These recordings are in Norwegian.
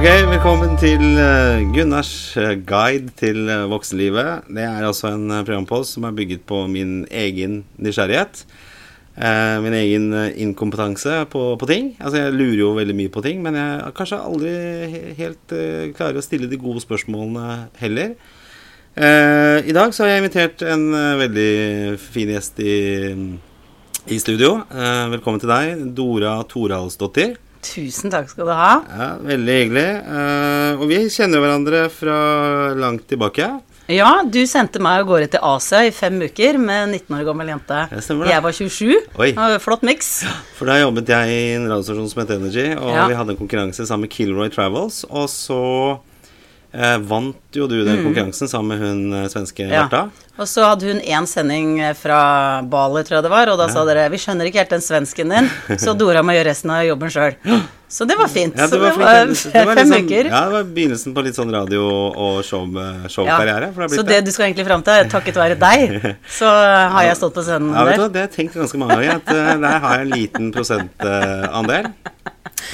Ok, velkommen til eh, Gunnars eh, guide til eh, voksenlivet. Det er altså en programpost som er bygget på min egen nysgjerrighet. min egen inkompetanse på, på ting. Altså, jeg lurer jo veldig mye på ting, men jeg har kanskje aldri helt klarer å stille de gode spørsmålene heller. I dag så har jeg invitert en veldig fin gjest i, i studio. Velkommen til deg, Dora Toralsdottir. Tusen takk skal du ha. Ja, Veldig hyggelig. Uh, og vi kjenner hverandre fra langt tilbake. Ja, du sendte meg av gårde til Asia i fem uker med en 19 år gammel jente. Jeg var 27. Oi. Flott miks. For da jobbet jeg i en radiostasjon som het Energy, og Ja. vi hadde en konkurranse sammen med Kilroy Travels. Og så eh, vant jo du den konkurransen sammen med hun eh, svenske Mm. Ja. Og så hadde hun én sending fra Bali, tror jeg det var, og da sa dere vi skjønner ikke helt den svensken din, så Dora må gjøre resten av jobben sjøl. Så det var fint. Ja, så var det var Det var fem sånn- uker. Ja, det var begynnelsen på litt sånn radio- og show, eh, Ja. showkarriere. for det er blitt Så det du skal egentlig fram til, er takket være deg, så har jeg stått på scenen Ja, vet du der. Det har jeg tenkt ganske mange ganger, at uh, der har jeg en liten prosentandel. Uh,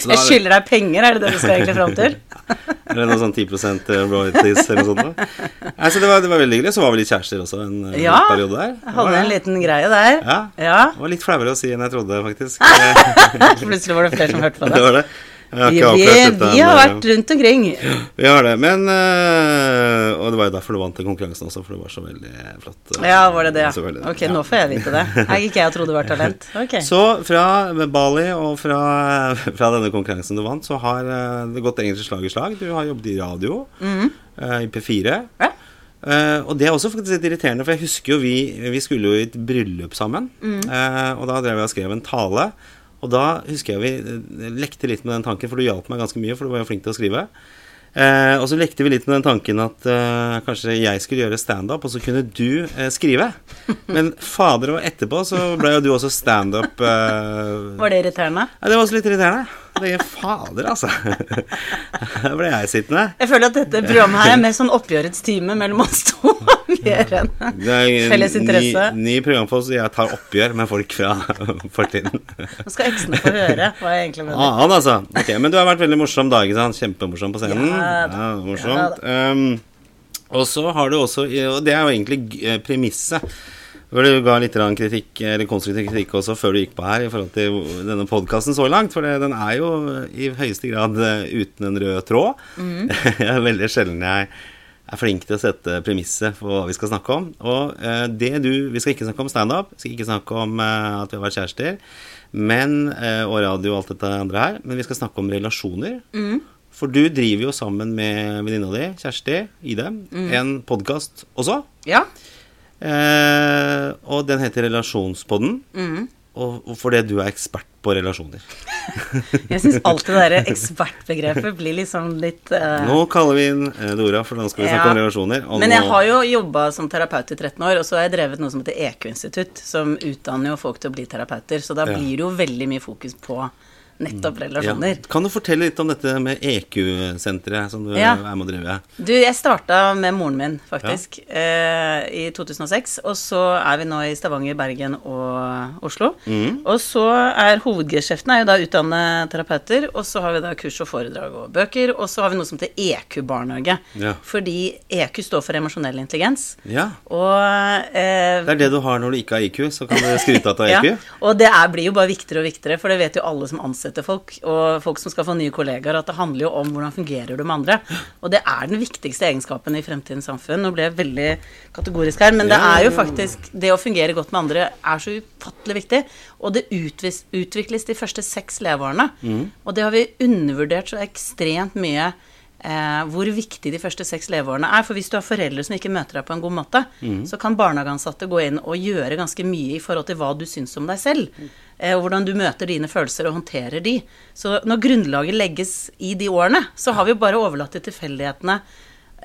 da- Jeg skylder deg penger, er det det du skal egentlig fram til? Eller noe sånn 10% royalties eller noe sånt. da. Nei, så det var, det var veldig hyggelig. Så var vi litt kjærester også en eh, Ja, periode der. Jeg hadde en liten greie der. Ja. Ja. Det var litt flauere å si enn jeg trodde, faktisk. Plutselig var det flere som hørte på det det. var det. Vi, vi, vi har vært rundt omkring. eh, Vi har det. Men øh, Og det var jo derfor du vant den konkurransen også, for det var så veldig flott. eh, Ja, var det det? Ja. Ok, ja. nå får jeg vite det. Jeg ikke jeg trodde du var talent. Okay. Så fra Bali og fra, fra denne konkurransen du vant, så har eh, det gått egentlig slag i slag. Du har jobbet i radio, eh, i P4. Ja. Eh, og det er også faktisk litt irriterende, for jeg husker jo vi, vi skulle jo i et bryllup sammen. eh, og da drev jeg og skrev en tale. Og da husker jeg vi eh, lekte litt med den tanken, for du hjalp meg ganske mye, for du var jo flink til å skrive. Uh, og så lekte vi litt med den tanken at kanskje jeg skulle gjøre standup, og så kunne du skrive. Men fader og etterpå så ble jo du også standup Var det irriterende? ja, Det var også litt irriterende. Det er fader, altså. Der ble jeg sittende. Jeg føler at dette programmet her er mer sånn oppgjørets time mellom oss to. Mer enn Det er en Felles interesse. Ny, ny for oss jeg tar oppgjør med folk fra fortiden. Nå skal eksene få høre hva jeg egentlig mener. Annen, altså. Ok, Men du har vært veldig morsom da, ikke sant? Kjempemorsom på scenen. Ja. Ja, morsomt. Um, og så har du også Og det er jo egentlig eh, premisset. Hvor du ga litt kritikk, eller konstruktiv kritikk også før du gikk på her, i forhold til denne podkasten så langt. For den er jo i høyeste grad eh, uten en rød tråd. Mm. det er veldig sjelden jeg er flink til å sette premisset for hva vi skal snakke om. Og eh, det du Vi skal ikke snakke om standup, vi skal ikke snakke om eh, at vi har vært kjærester, men, eh, og radio og alt dette andre her, men vi skal snakke om relasjoner. For du driver jo sammen med venninna di, Kjersti Ide, en podkast også. Ja. Og den heter Relasjonspodden. Og, og fordi du er ekspert på relasjoner. Jeg syns alltid det derre ekspertbegrepet blir liksom litt uh... Nå kaller vi inn eh, Dora, for nå skal vi snakke om relasjoner. Men jeg nå- har jo jobba som terapeut i 13 år, og så har jeg drevet noe som heter EQ-institutt, som utdanner jo folk til å bli terapeuter. Så da Ja. blir det jo veldig mye fokus på nettopp ja. Kan du fortelle litt om dette med EQ-senteret som du Ja. er med å drive? Du, jeg starta med moren min, faktisk, eh, i 2006. Og så er vi nå i Stavanger, Bergen og Oslo. Mm. Og så er hovedgeskjeften er jo da utdanne terapeuter, og så har vi da kurs og foredrag og bøker, og så har vi noe som heter EQ-barnehage. Ja. Fordi EQ står for emosjonell intelligens. Ja. Og eh, Det er det du har når du ikke har IQ, så kan du skryte av at du har ja, og det er, blir jo bare viktigere og viktigere, for det vet jo alle som ansetter folk, og folk som skal få nye kollegaer, at det handler jo om hvordan fungerer du med andre. Og det er den viktigste egenskapen i fremtidens samfunn. Nå ble jeg veldig kategorisk her, men det er jo faktisk Det å fungere godt med andre er så ufattelig viktig. Og det utvis, utvikles de første seks leveårene. Mm. Og det har vi undervurdert så ekstremt mye. Eh, hvor viktig de første seks leveårene er. For hvis du har foreldre som ikke møter deg på en god måte, Mm. så kan barnehageansatte gå inn og gjøre ganske mye i forhold til hva du syns om deg selv. Eh, og hvordan du møter dine følelser og håndterer de. Så når grunnlaget legges i de årene, så har vi jo bare overlatt til tilfeldighetene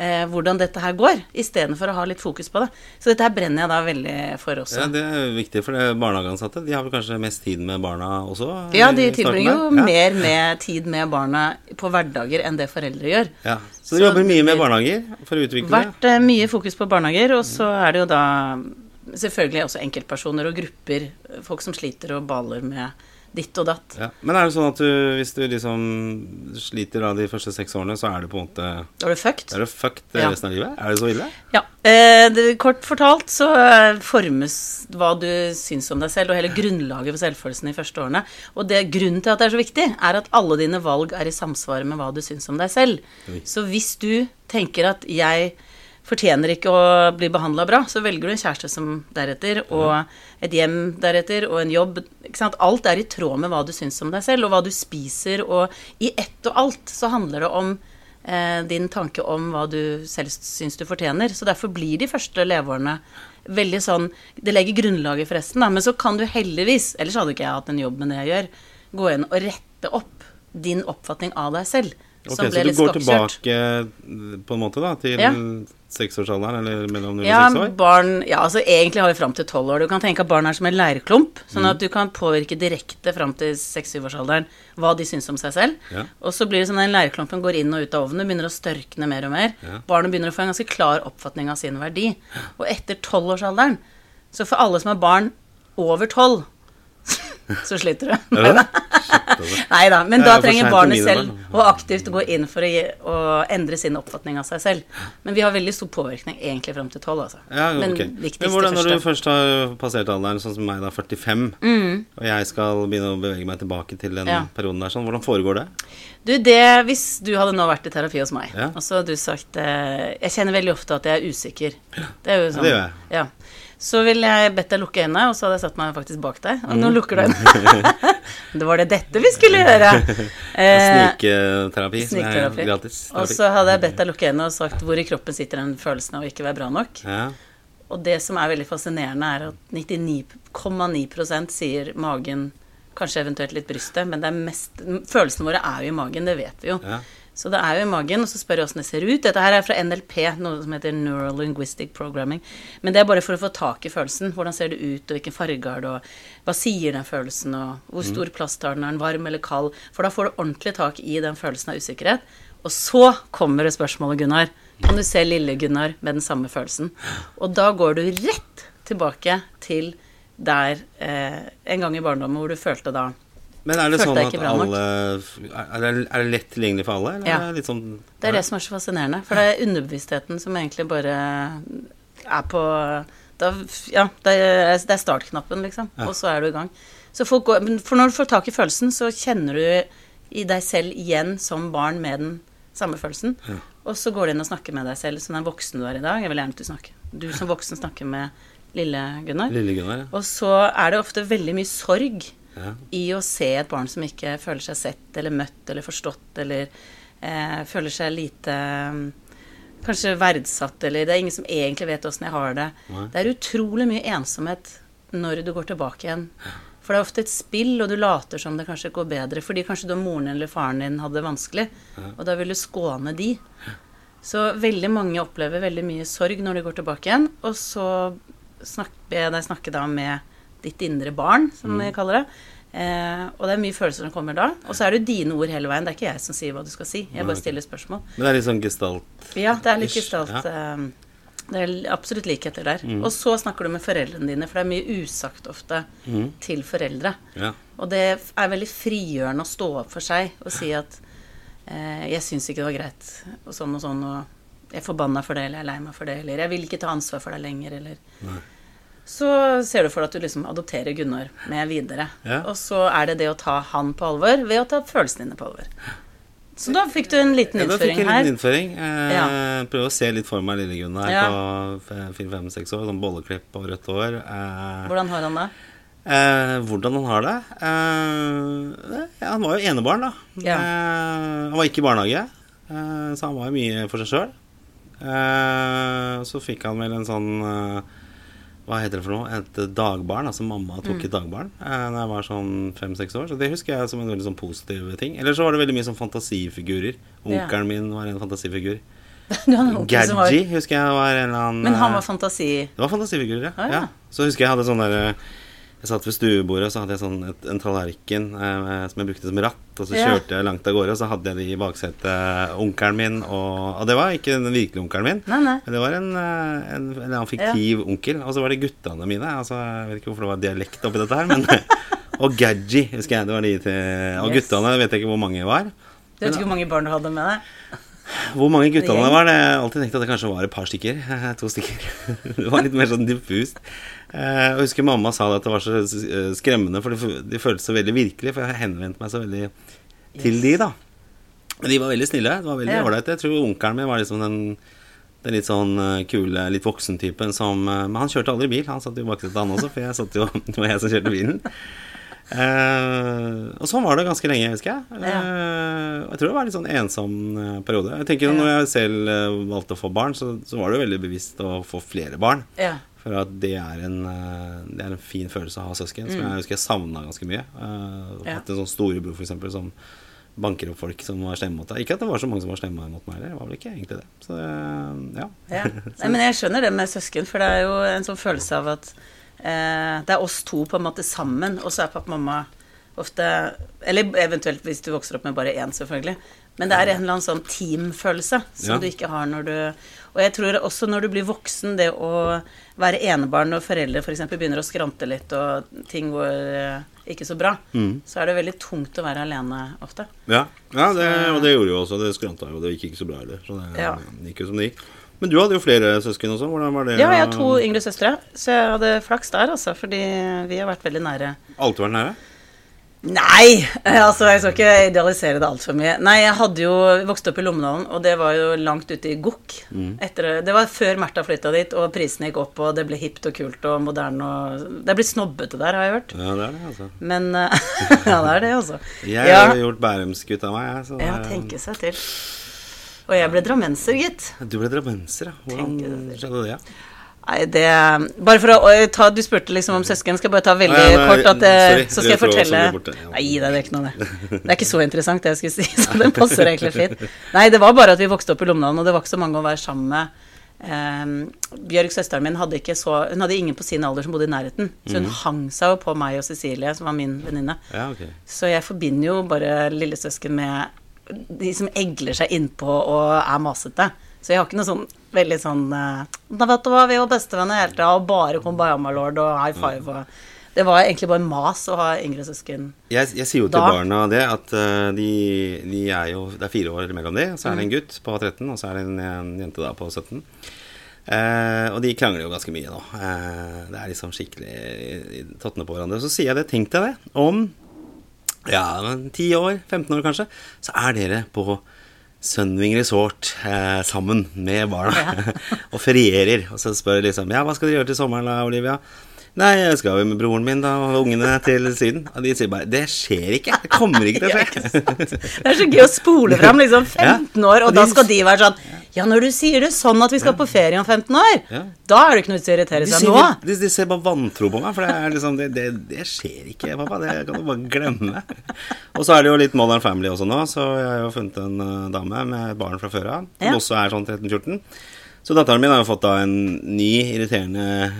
eh, hvordan dette her går, istedenfor å ha litt fokus på det. Så dette her brenner jeg da veldig for også. Ja, Det er viktig, for det barnehageansatte de har vel kanskje mest tid med barna også? Ja, de tilbringer jo? Ja. mer med tid med barna på hverdager enn det foreldre gjør. Ja. Så dere jobber mye med barnehager for å utvikle det? Vært eh, mye fokus på barnehager, og så er det jo da selvfølgelig også enkeltpersoner og grupper, folk som sliter og baler med ditt og datt. Ja. Men er det sånn at du, hvis du liksom sliter da de første seks årene, så er du på en måte Da er du fucked. Er du fucked Ja. resten av livet? Er det så ille? Ja. Eh, det, kort fortalt så eh, formes hva du syns om deg selv, og hele grunnlaget for selvfølelsen i første årene. Og det, grunnen til at det er så viktig, er at alle dine valg er i samsvar med hva du syns om deg selv. Oi. Så hvis du tenker at jeg fortjener ikke å bli behandla bra, så velger du en kjæreste som deretter, og et hjem deretter, og en jobb. Ikke sant? Alt er i tråd med hva du syns om deg selv, og hva du spiser, og i ett og alt så handler det om eh, din tanke om hva du selv syns du fortjener. Så derfor blir de første leveårene veldig sånn Det legger grunnlaget for resten, da. Men så kan du heldigvis, ellers hadde ikke jeg hatt en jobb med det jeg gjør, gå inn og rette opp din oppfatning av deg selv. Ok, som Så du går skakkjørt. tilbake på en måte da til Ja. Seksårsalderen, eller mellom null og Ja, 6 år? barn Ja, altså egentlig har vi fram til tolv år. Du kan tenke at barn er som en leirklump, sånn Mm. at du kan påvirke direkte fram til seks-syvårsalderen hva de syns om seg selv. Ja. Og så blir det sånn at den leirklumpen går inn og ut av ovnen, begynner å størkne mer og mer. Ja. Barnet begynner å få en ganske klar oppfatning av sin verdi. Og etter tolvårsalderen, så for alle som har barn over tolv, så sliter du. Altså. Nei da, men da er trenger barnet selv å aktivt gå inn for å, gi, å endre sin oppfatning av seg selv. Men vi har veldig stor påvirkning egentlig fram til tolv, altså. Ja, men ok. viktigste Men hvordan når du først har passert alderen, sånn som meg, da, 45, Mm. og jeg skal begynne å bevege meg tilbake til den Ja. perioden der, sånn, hvordan foregår det? Du, det, hvis du hadde nå vært i terapi hos meg, Ja. og så hadde du sagt eh, Jeg kjenner veldig ofte at jeg er usikker. Det er jo sånn. det gjør jeg. Ja. Så ville jeg bedt deg lukke øynene, og så hadde jeg satt meg faktisk bak deg. Og nå Mm. lukker du øynene. det var det dette vi skulle gjøre. Eh, er gratis. og så hadde jeg bedt deg lukke øynene og sagt hvor i kroppen sitter den følelsen av å ikke være bra nok. Ja. Og det som er veldig fascinerende, er at 99,9% sier magen, kanskje eventuelt litt brystet, men det mest Følelsene våre er jo i magen, det vet vi jo. Ja. Så det er jo i magen, og så spør jeg åssen det ser ut. Dette her er fra NLP, noe som heter Neurolinguistic Programming. Men det er bare for å få tak i følelsen. Hvordan ser det ut, og hvilken farge har det, og hva sier den følelsen, og hvor stor plass tar den, er den varm eller kald? For da får du ordentlig tak i den følelsen av usikkerhet. Og så kommer det spørsmålet, Gunnar. Kan du se lille Gunnar med den samme følelsen? Og da går du rett tilbake til der eh, en gang i barndommen hvor du følte da Men er det Følte sånn at alle Er det, er det lett tilgjengelig for alle, eller Ja. er det sånn Det er det som er så fascinerende. For det er underbevisstheten som egentlig bare er på da, Ja, det er, det er startknappen, liksom. Ja. Og så er du i gang. Så folk går, for når du får tak i følelsen, så kjenner du i deg selv igjen som barn med den samme følelsen. Ja. Og så går du inn og snakker med deg selv som den voksen du er i dag. Jeg vil gjerne at du snakker. Du som voksen snakker med lille Gunnar. Lille Gunnar, ja. Og så er det ofte veldig mye sorg ja. i å se et barn som ikke føler seg sett eller møtt eller forstått eller eh, føler seg lite Kanskje verdsatt, eller det er ingen som egentlig vet åssen jeg har det. Nei. Det er utrolig mye ensomhet når du går tilbake igjen. For det er ofte et spill, og du later som det kanskje går bedre fordi kanskje du og moren eller faren din hadde det vanskelig, og da vil du skåne de. Så veldig mange opplever veldig mye sorg når de går tilbake igjen, og så snakker jeg deg snakke da med ditt indre barn, som vi kaller det. Eh, og det er mye følelser som kommer da. Og så er det jo dine ord hele veien. Det er ikke jeg som sier hva du skal si. Jeg bare stiller spørsmål. Men det er litt sånn gestalt Ja, det er litt gestalt. gestalt. eh, Det er absolutt likheter der. Og så snakker du med foreldrene dine, for det er mye usagt ofte til foreldre. Ja. Og det er veldig frigjørende å stå opp for seg og si at eh, 'jeg syns ikke det var greit', og sånn og sånn, og 'jeg er forbanna for det', eller 'jeg er lei meg for det', eller 'jeg vil ikke ta ansvar for deg lenger', eller Så ser du for deg at du liksom adopterer Gunnar med videre. Ja. Og så er det det å ta han på alvor ved å ta følelsene dine på alvor. Så da fikk du en liten innføring her. Ja, da fikk jeg en liten innføring. Eh, Ja. Prøv å se litt for meg lille Gunnar Ja. på fire-fem-seks år. Sånn bolleklipp og rødt hår. Eh, Hvordan har han det? eh, hvordan han har det? Eh, han var jo enebarn, da. Eh, han var ikke i barnehage, eh, så han var jo mye for seg sjøl. Eh, så fikk han vel en sånn eh, hva heter det for noe? Et dagbarn. Altså mamma tok Mm. et dagbarn eh, da jeg var sånn fem-seks år. Så det husker jeg som en veldig sånn positiv ting. Eller så var det veldig mye sånn fantasifigurer. Onkelen min var en fantasifigur. Var Gadji husker jeg var en eller annen Men han eh, var fantasi... Det var fantasifigurer, ja. Ah, ja. ja. Så husker jeg jeg hadde sånn derre Jeg satt ved stuebordet, og så hadde jeg sånn et, en tallerken eh, som jeg brukte som ratt. Og så kjørte jeg langt av gårde, og så hadde jeg det i baksetet. Onkelen min og Og det var ikke den virkelige onkelen min. Nei, nei. Men det var en, en, en, en annen fiktiv onkel. Og så var det guttene mine. Altså, jeg vet ikke hvorfor det var dialekt oppi dette her, men Og Gadji, husker jeg. Det var de til Og Yes. guttene vet jeg ikke hvor mange var. Du vet ikke hvor mange barn du hadde med deg? Hvor mange guttene det var, det jeg alltid tenkt at det kanskje var et par stykker. To stykker. Det var litt mer sånn diffust. Eh, jeg husker mamma sa at det var så eh, skremmende, for de føltes så veldig virkelig. For jeg henvendte meg så veldig til Yes. de, da. Men de var veldig snille. Det var veldig Ja. Jeg tror onkelen min var liksom den, den litt sånn eh, kule, litt voksen-typen som Men han kjørte aldri bil. Han satt jo i baksetet, han også, for jeg satt jo, det var jeg som kjørte bilen. Eh, og sånn var det ganske lenge, husker jeg. Eh, og jeg tror det var en litt sånn ensom periode. Jeg tenker Ja. Når jeg selv valgte å få barn, så, så var det jo veldig bevisst å få flere barn. Ja. For at det er en, eh, det er en fin følelse å ha søsken, som jeg husker jeg savna ganske mye. Uh, Mm. Ja. Hatt en sånn storebror for eksempel, som banker opp folk som var slemme mot deg. Ikke at det var så mange som var slemme mot meg heller, det var vel ikke egentlig det. Så det, ja. Ja. Nei, men jeg skjønner det med søsken, for det er jo en sånn følelse av at eh, det er oss to på en måte sammen, og så er pappa og mamma ofte Eller eventuelt hvis du vokser opp med bare én, selvfølgelig. Men det er en eller annen sånn teamfølelse som Ja. du ikke har når du Og jeg tror også når du blir voksen, det å være enebarn når foreldre f.eks. begynner å skrante litt, og ting går eh, ikke så bra, Mm. så er det veldig tungt å være alene ofte. Ja, ja det, og det gjorde jo også. Det skranta jo. Det gikk ikke så bra heller. Så det Ja. gikk jo som det gikk. Men du hadde jo flere søsken også. Hvordan var det? Ja, jeg har to yngre søstre, så jeg hadde flaks der, altså, fordi vi har vært veldig nære. Alltid vært nære? Nei! eh, Altså, jeg skal ikke idealisere det altfor mye. Nei, jeg hadde jo vokst opp i Lommedalen, og det var jo langt ute i Gokk. Mm. Det var før Märtha flytta dit, og prisene gikk opp, og det ble hipt og kult og moderne og Det er blitt snobbete der, har jeg hørt. Ja, det er det, altså. Men eh, Ja, det er det, altså. Jeg ja, har gjort bærumsgutt av meg, jeg. Så ja, tenke seg til. Og jeg ble drammenser, gitt. Du ble drammenser, ja. Hvordan skjedde det? Nei, det Bare for å ta Du spurte liksom om søsken. Skal jeg bare ta veldig Nei, nei, kort at eh, sorry. Så skal jeg fortelle borte, ja. Nei, det er ikke noe, det. Det er ikke så interessant, det jeg skulle si, så det passer egentlig fint. Nei, det var bare at vi vokste opp i Lomdalen, og det var ikke så mange å være sammen med. Um, Bjørg, søsteren min, hadde ikke så Hun hadde ingen på sin alder som bodde i nærheten. Så hun mm. hang seg jo på meg og Cecilie, som var min venninne. Ja, okay. Så jeg forbinder jo bare lillesøsken med de som egler seg innpå og er masete. Så jeg har ikke noe sånn veldig sånn eh, Da vet du hva, vi var bestevenner hele tida, og bare Kumbaya Lord og high five og Det var egentlig bare mas å ha yngre søsken. Jeg, jeg sier jo til Da- barna det at eh, de, de er jo Det er fire år mellom de, og så er Mm. det en gutt på 13, og så er det en, en jente da på 17. Eh, og de krangler jo ganske mye nå. Eh, det er liksom skikkelig tottene på hverandre. Så sier jeg det, tenk deg det, om ja, men 10 år, 15 år kanskje, så er dere på Sunwing Resort eh, sammen med barna og ferierer. Og så spør jeg liksom Ja, hva skal dere gjøre til sommeren da, Olivia? Nei, jeg skal jo med broren min da, og ungene til Syden. Og de sier bare Det skjer ikke. Det kommer ikke til å skje. Det er så gøy å spole fram liksom 15 år, og Og da skal de være sånn Ja, når du sier det sånn at vi skal på ferie om 15 år, Ja. da er det ikke noe vits i å irritere seg nå. de, de ser bare vantro på meg, for det, er liksom, det, det, det skjer ikke, pappa. Det kan du bare glemme. Og så er det jo litt Modern Family også nå, så jeg har jo funnet en uh, dame med et barn fra før av, som Ja. også er sånn 13-14. Så datteren min har jo fått da en ny irriterende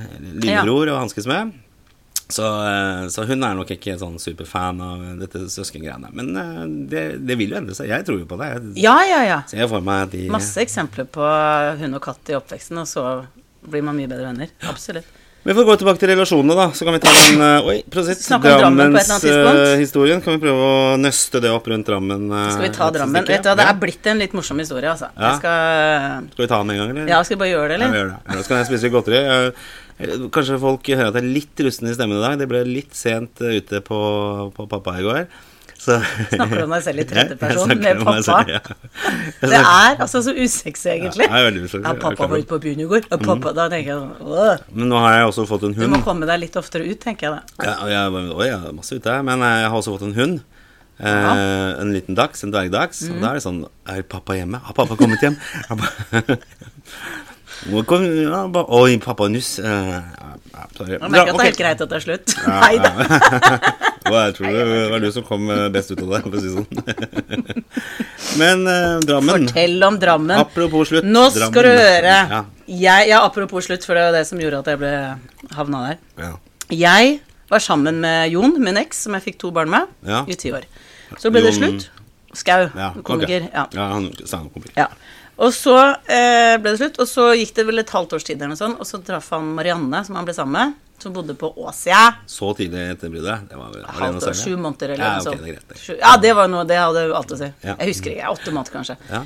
lillebror å hanskes med. Så, eh, så hun er nok ikke sånn superfan av dette søskengreiene. Men eh, det, det vil jo endre seg. Jeg tror jo på det. Jeg Ja, ja, ja. ser for meg de Masse eksempler på hund og katt i oppveksten, og så blir man mye bedre venner. Absolutt. Vi får gå tilbake til relasjonene, da. Så kan vi ta den uh, Oi, prosit. Drammens-historien. kan vi prøve å nøste det opp rundt Drammen? eh, Skal vi ta Drammen? Vet du hva, Det er blitt en litt morsom historie, altså. Ja. Jeg skal Skal vi ta den en gang, eller? Ja, skal vi bare gjøre det, eller? Ja, vi gjør det. Ja, Så kan jeg spise godteri. Eh, Kanskje folk hører at jeg er litt rusten i stemmen i dag. Det ble litt sent eh, ute på, på pappa i går. Så Snakker du om deg selv i tredjeperson person med pappa? selv, ja. Det er altså så usexy, egentlig. Ja, usexy. Ja, pappa var ute på byen i går. Og pappa, Da tenker jeg «Åh». Men nå har jeg også fått en hund. Du må komme deg litt oftere ut, tenker jeg da. Ja, jeg, oi, jeg er masse ute, men eh, jeg har også fått en hund. Eh, en liten dags, en dvergdags. Mm. Og da er det sånn Er pappa hjemme? Har pappa kommet hjem? Hvor kom, ja, ba, Oi, pappa nuss. Uh, ja, ja, sorry. Man merker at det er helt greit at det er slutt. Ja, Nei da. jeg tror det var du som kom eh, best ut av det, for å si sånn. Men eh, Drammen Fortell om Drammen. Apropos slutt. Nå skal du høre. Ja, Jeg, ja, apropos slutt, for det var det som gjorde at jeg ble havna der. ja. Jeg var sammen med Jon, min eks, som jeg fikk to barn med, Ja. i ti år. Så ble det slutt. Skau, komiker. Ja. ja han standup-komiker. ja. Og så eh, ble det slutt, og så gikk det vel et halvt års tid, eller noe sånt, og så traff han Marianne, som han ble sammen med. som bodde på Åsia. Så tidlig etter bruddet? Det var vel Halvt år, sju måneder eller noe ja, okay, ok, sånt. det. Ja, det var noe, det hadde alt å si. Ja. Jeg husker ikke, åtte måneder kanskje. Ja.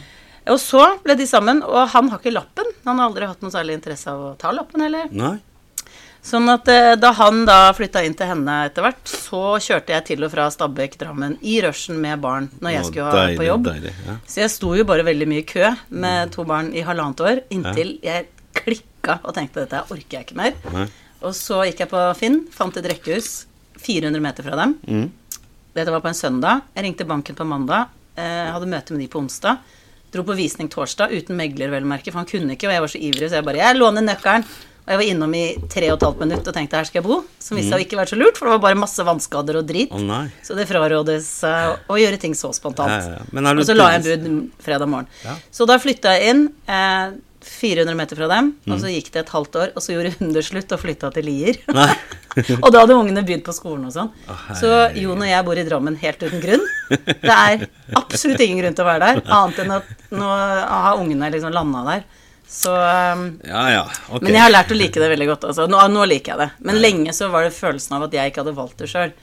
Og så ble de sammen, og han har ikke lappen. Han har aldri hatt noe særlig interesse av å ta lappen heller. Nei? Sånn at eh, da han da flytta inn til henne etter hvert, så kjørte jeg til og fra Stabekk, Drammen i rushen med barn når jeg skulle ha på jobb. deilig, ja. Så jeg sto jo bare veldig mye i kø med to barn i halvannet år, inntil jeg klikka og tenkte dette orker jeg ikke mer. Nei. Og så gikk jeg på Finn, fant et rekkehus 400 meter fra dem. Mm. Dette var på en søndag. Jeg ringte banken på mandag. Eh, hadde møte med de på onsdag. Dro på visning torsdag uten megler, vel å merke, for han kunne ikke, og jeg var så ivrig, så jeg bare Jeg låner nøkkelen. Og jeg var innom i tre og et halvt minutt og tenkte her skal jeg bo. Som viste seg å ikke være så lurt, for det var bare masse vannskader og drit. Oh, Så det frarådes uh, å gjøre ting så spontant. Ja, ja, ja. Og så la jeg en bud fredag morgen. Ja. Så da flytta jeg inn. Eh, 400 meter fra dem, og Mm. så gikk det et halvt år, og så gjorde hun det slutt og flytta til Lier. Og da hadde ungene begynt på skolen og sånn. Oh, Så Jon og jeg bor i Drammen helt uten grunn. Det er absolutt ingen grunn til å være der, annet enn at nå har ungene liksom landa der. Så um, Ja, ja. Ok. Men jeg har lært å like det veldig godt. Altså. Nå, nå liker jeg det. Men lenge så var det følelsen av at jeg ikke hadde valgt det sjøl.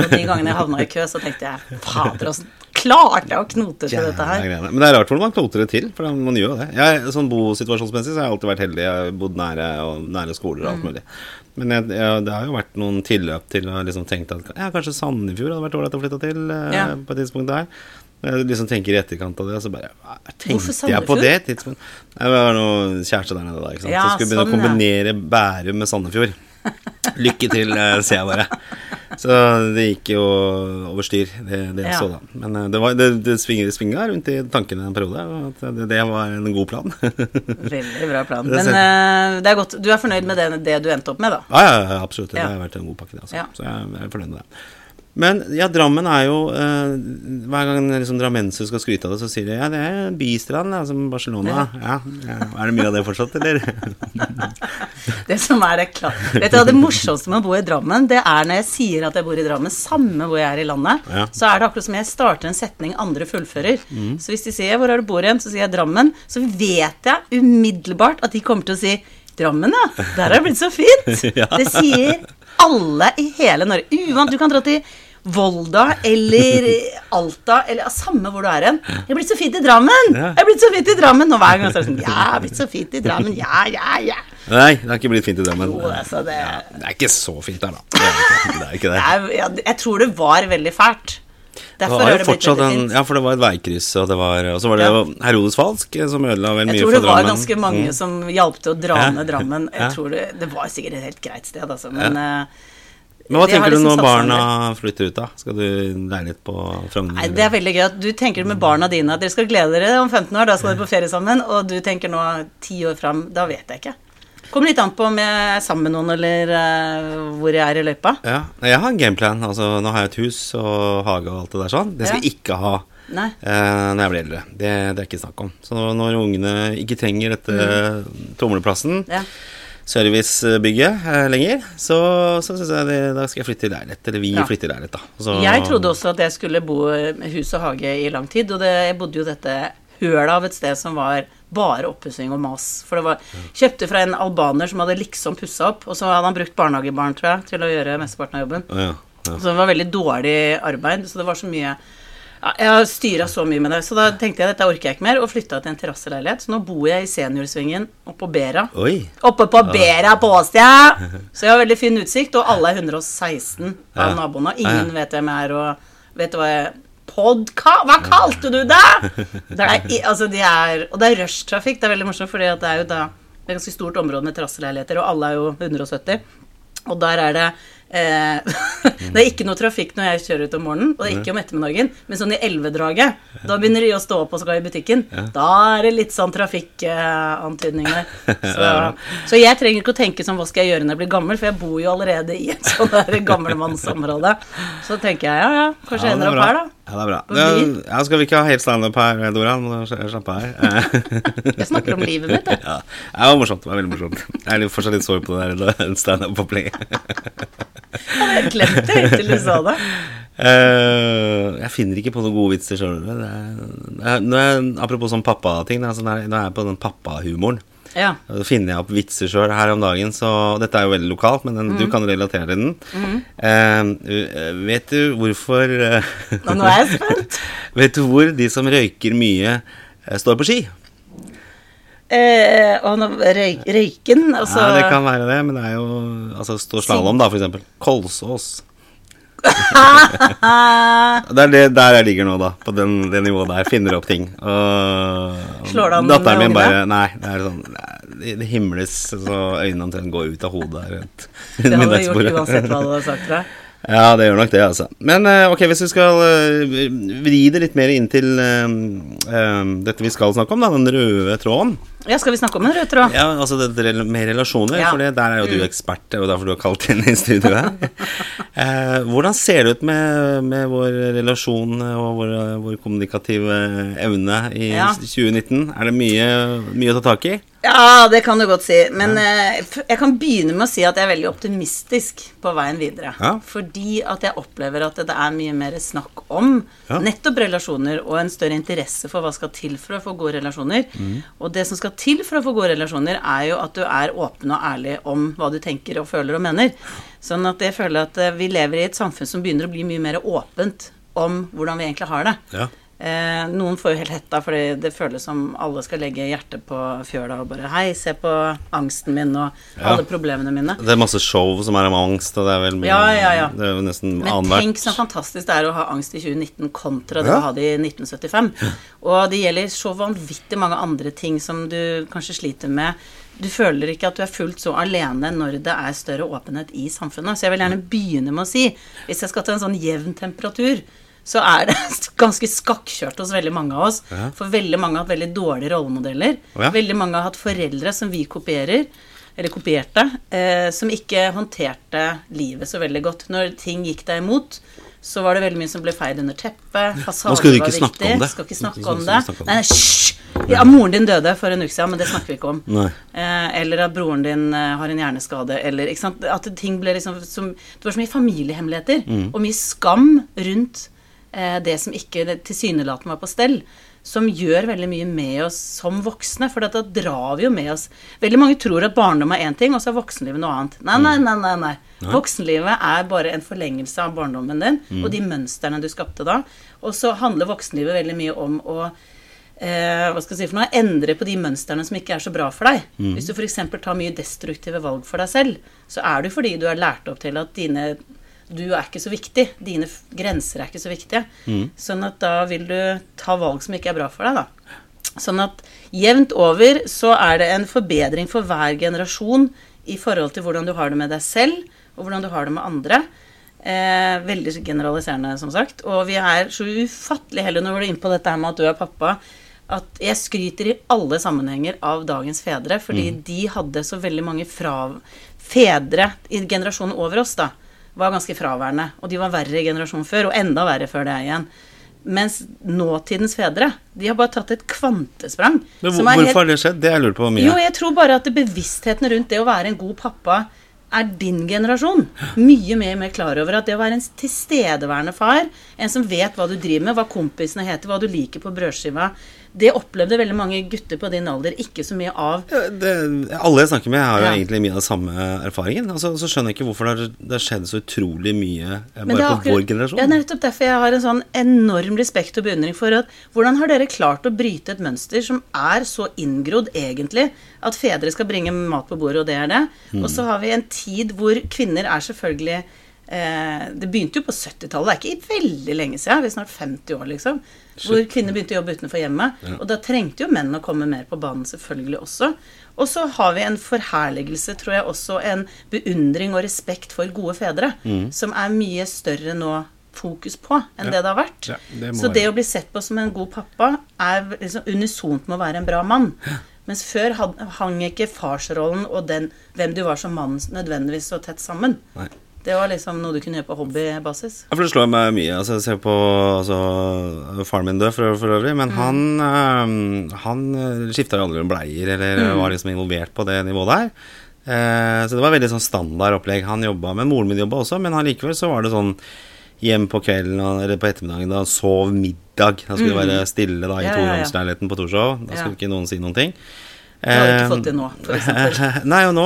Og de gangene jeg havna i kø, så tenkte jeg fader, åssen klarte jeg å knote til dette her? Men det er rart hvordan man knoter det til, for man gjør jo det. Jeg, sånn Bosituasjonsmessig så har jeg alltid vært heldig. Jeg har bodd nære, og nære skoler og alt Mm. mulig. Men jeg, jeg, det har jo vært noen tilløp til å liksom tenke at ja, kanskje Sandefjord hadde vært ålreit å flytte til eh, Ja. på et tidspunkt der. Når jeg liksom tenker i etterkant av det, så bare Tenkte jeg på det det tidspunkt? Jeg var noe kjæreste der nede da, ikke sant. Ja, så skulle begynne sånn, å kombinere Bærum med Sandefjord. Lykke til, eh, sier jeg bare. Så det gikk jo over styr, det, det jeg Ja. så da. Men eh, det, var, det, det svinga svinga rundt i tankene en periode, at det, det var en god plan. Veldig bra plan. Men eh, det er godt. Du er fornøyd med det, det du endte opp med, da? Ja, ja, ja, absolutt. Det har vært en god pakke, det. Altså. Så jeg er fornøyd med det. Men ja, Drammen er jo eh, Hver gang liksom, drammenser skal skryte av det, så sier de ja, det er bystrand, ja, som Barcelona. Ja. Ja, Er det mye av det fortsatt, eller? Det som er det klart. Vet du det morsomste med å bo i Drammen, det er når jeg sier at jeg bor i Drammen, samme hvor jeg er i landet, så er det akkurat som jeg starter en setning andre fullfører. Mm. Så hvis de sier 'hvor er du bor igjen?', så sier jeg Drammen, så vet jeg umiddelbart at de kommer til å si Drammen, ja. Der har det blitt så fint. Det sier alle i hele Norge. Uansett, du kan dra til Volda eller Alta, eller ja, samme hvor du er hen. 'Jeg er blitt så fint i Drammen!' Ja. 'Jeg er blitt så fint i Drammen!' Og hver gang så er det sånn 'Ja, jeg er blitt så fint i Drammen', ja, ja, ja. Nei, det har ikke blitt fint i Drammen. Jo, altså, det, Det er ikke så fint der, da. Det er ikke det. Er ikke det. jeg, jeg tror det var veldig fælt. Det var jo det fortsatt en, ja, for det var et veikryss, og, det var, og så var det Ja. Herodes Falsk eh, som ødela vel mye for Drammen. Jeg tror det var ganske mange Mm. som hjalp til å dra Ja. ned Drammen. Jeg Ja. tror det, det var sikkert et helt greit sted, altså. Men eh, Men hva tenker liksom du når barna flytter ut, da? Skal du leie litt på Frogner? Det er veldig gøy at du tenker med barna dine at dere skal glede dere om 15 år, da skal dere på ferie sammen, og du tenker nå ti år fram, da vet jeg ikke. Kommer litt an på om jeg er sammen med noen, eller uh, hvor jeg er i løypa. Ja, jeg har en gameplan. Altså, nå har jeg et hus og hage og alt det der sånn. Det skal jeg ikke ha Nei. Uh, når jeg blir eldre. Det, det er ikke snakk om. Så når ungene ikke trenger dette tomleplassen, Ja. servicebygget eh, lenger, så, så syns jeg det, da skal jeg flytte i leilighet. Eller vi Ja. flytter i leilighet, da. Så, Jeg trodde også at jeg skulle bo med hus og hage i lang tid, og det, jeg bodde jo dette hølet av et sted som var bare oppussing og mas. For det var Kjøpte fra en albaner som hadde liksom pussa opp, og så hadde han brukt barnehagebarn, tror jeg, til å gjøre mesteparten av jobben. Ja, ja. Så det var veldig dårlig arbeid, så det var så mye ja, Jeg har styra så mye med det, så da tenkte jeg dette orker jeg ikke mer, og flytta til en terrasseleilighet. Så nå bor jeg i seniorsvingen oppe på Bera. Oi. Oppe på Bera på jeg! Så jeg har veldig fin utsikt, og alle er 116 av naboene. Ingen vet hvem jeg er, og vet hva jeg Podka... Hva kalte du det?! det er, altså, de er, og det er rushtrafikk. Det er veldig morsomt, fordi det er jo da et ganske stort område med terrasseleiligheter, og alle er jo 170. Og der er det eh, Det er ikke noe trafikk når jeg kjører ut om morgenen, og det er ikke om ettermiddagen, men sånn i elvedraget, da begynner de å stå opp og skal i butikken. Da er det litt sånn trafikkantydninger. Så, så jeg trenger ikke å tenke sånn hva skal jeg gjøre når jeg blir gammel, for jeg bor jo allerede i et sånt der gamlemannsområde. Så tenker jeg ja, ja, kanskje Ja, ender er opp her, da. Ja, det er bra. Ja, skal vi ikke ha helt standup her, Dora? Må slappe her. Jeg snakker om livet mitt, jeg. Ja, det var morsomt. Det var veldig morsomt. Jeg er fortsatt litt sår på det der standup-opplegget. Jeg hadde glemt det helt til du sa det. Uh, jeg finner ikke på noen gode vitser sjøl. Apropos sånn pappating. Altså, nå er jeg på den pappahumoren. Ja. Da finner jeg opp vitser sjøl her om dagen, så dette er jo veldig lokalt, men den, du Mm. kan relatere til den. Mm. uh, vet du hvorfor uh, nå er jeg spent. Vet du hvor de som røyker mye, eh, står på ski? Eh, og nå, røy, Røyken, altså Ja, det kan være det, men det er jo Altså, stå slalåm, da, for eksempel. Kolsås. det er det der jeg ligger nå, da. På den, det nivået der. Finner opp ting. Og Slår du an datteren min bare? Nei, det er sånn Det, det himles så øynene omtrent går ut av hodet rundt Det hadde gjort uansett hva du hadde sagt, til deg. Ja, det gjør nok det, altså. Men eh, ok, hvis vi skal eh, vri det litt mer inn til um, dette vi skal snakke om, da, den røde tråden. Ja, skal vi snakke om en rød tråd? Ja, altså det, det, med relasjoner, Ja. for det, der er jo du ekspert, det er jo derfor du har kalt inn i studio her. eh, hvordan ser det ut med, med vår relasjon og vår, vår kommunikative evne i Ja. 2019? Er det mye, mye å ta tak i? Ja, det kan du godt si. Men eh, jeg kan begynne med å si at jeg er veldig optimistisk på veien videre. Fordi at jeg opplever at det er mye mer snakk om nettopp relasjoner, og en større interesse for hva skal til for å få gode relasjoner. Mm. Og det som skal til for å få gode relasjoner, er jo at du er åpen og ærlig om hva du tenker og føler og mener. Sånn at jeg føler at eh, vi lever i et samfunn som begynner å bli mye mer åpent om hvordan vi egentlig har det. Ja. Eh, noen får jo helt hetta fordi det føles som alle skal legge hjertet på fjøla og bare Hei, se på angsten min og Ja. alle problemene mine. Det er masse show som er om angst, og det er vel mye, Ja, ja, ja. Det er jo nesten Men tenk så fantastisk det er å ha angst i 2019 kontra det å ha det i 1975. Og det gjelder så vanvittig mange andre ting som du kanskje sliter med. Du føler ikke at du er fullt så alene når det er større åpenhet i samfunnet. Så jeg vil gjerne begynne med å si, hvis jeg skal ta en sånn jevn temperatur, så er det ganske skakkjørt hos veldig mange av oss. Ja. For veldig mange har hatt veldig dårlige rollemodeller. Ja. Veldig mange har hatt foreldre som vi kopierer, eller kopierte, eh, som ikke håndterte livet så veldig godt. Når ting gikk deg imot, så var det veldig mye som ble feid under teppet. Nå Fasader skal var ikke snakke viktig. Skal ikke snakke om det. snakke om Nei, nei, hysj! Ja, moren din døde for en uke siden, men det snakker vi ikke om. Eh, eller at broren din eh, har en hjerneskade, eller ikke sant. At ting ble liksom som, Det var så mye familiehemmeligheter, Mm. og mye skam rundt det som ikke tilsynelatende var på stell. Som gjør veldig mye med oss som voksne, for da drar vi jo med oss Veldig mange tror at barndom er én ting, og så er voksenlivet noe annet. Nei, nei, nei. nei, nei. Voksenlivet er bare en forlengelse av barndommen din og de mønstrene du skapte da. Og så handler voksenlivet veldig mye om å eh, hva skal jeg si for noe, endre på de mønstrene som ikke er så bra for deg. Hvis du f.eks. tar mye destruktive valg for deg selv, så er det fordi du er lært opp til at dine du er ikke så viktig. Dine grenser er ikke så viktige. Sånn at da vil du ta valg som ikke er bra for deg, da. Sånn at jevnt over så er det en forbedring for hver generasjon i forhold til hvordan du har det med deg selv, og hvordan du har det med andre. Eh, veldig generaliserende, som sagt. Og vi er så ufattelig heldige når vi er inne på dette her med at du er pappa. At jeg skryter i alle sammenhenger av dagens fedre, fordi de hadde så veldig mange fra fedre i generasjonen over oss, da, var ganske fraværende. Og de var verre i generasjonen før, og enda verre før det igjen. Mens nåtidens fedre, de har bare tatt et kvantesprang. Men som hvor, er hvorfor har det skjedd? Det jeg lurer på mye. jo, jeg tror bare at bevisstheten rundt det å være en god pappa er din generasjon. Mye mer, mer klar over at det å være en tilstedeværende far, en som vet hva du driver med, hva kompisene heter, hva du liker på brødskiva, det opplevde veldig mange gutter på din alder ikke så mye av. det, alle jeg snakker med, har jo Ja. egentlig mye av samme erfaringen. Altså, så skjønner jeg ikke hvorfor det har, skjedd så utrolig mye eh, bare på akkurat- vår generasjon. Ja, nettopp derfor jeg har en sånn enorm respekt og beundring for at hvordan har dere klart å bryte et mønster som er så inngrodd, egentlig, at fedre skal bringe mat på bordet, og det er det. Mm. Og så har vi en tid hvor kvinner er selvfølgelig Det begynte jo på 70-tallet, det er ikke veldig lenge siden, vi er snart 50 år, liksom. Hvor kvinner begynte å jobbe utenfor hjemmet. Og da trengte jo menn å komme mer på banen, selvfølgelig også. Og så har vi en forherligelse, tror jeg, også en beundring og respekt for gode fedre, Mm. som er mye større nå fokus på enn det det har vært. Ja, det så det være. å bli sett på som en god pappa er liksom unisont med å være en bra mann. Mens før hang ikke farsrollen og den, hvem du var som mann, nødvendigvis så tett sammen. Nei. Det var liksom noe du kunne gjøre på hobbybasis. Ja, for det slår meg mye. Altså, jeg ser på altså, Faren min død for, for øvrig, Mm. men han, um, han skifta jo aldri om bleier, eller Mm. var liksom involvert på det nivået der. Eh, så det var veldig sånn standard opplegg. Han jobba, men moren min jobba også, men allikevel så var det sånn hjem på kvelden eller på ettermiddagen, da sov middag. Da skulle det være stille da i Mm. Ja, ja, ja. toromsleiligheten på Torshov. Da skulle Ja. ikke noen si noen ting. Det har du ikke fått til nå, eksempel. Nei, og nå,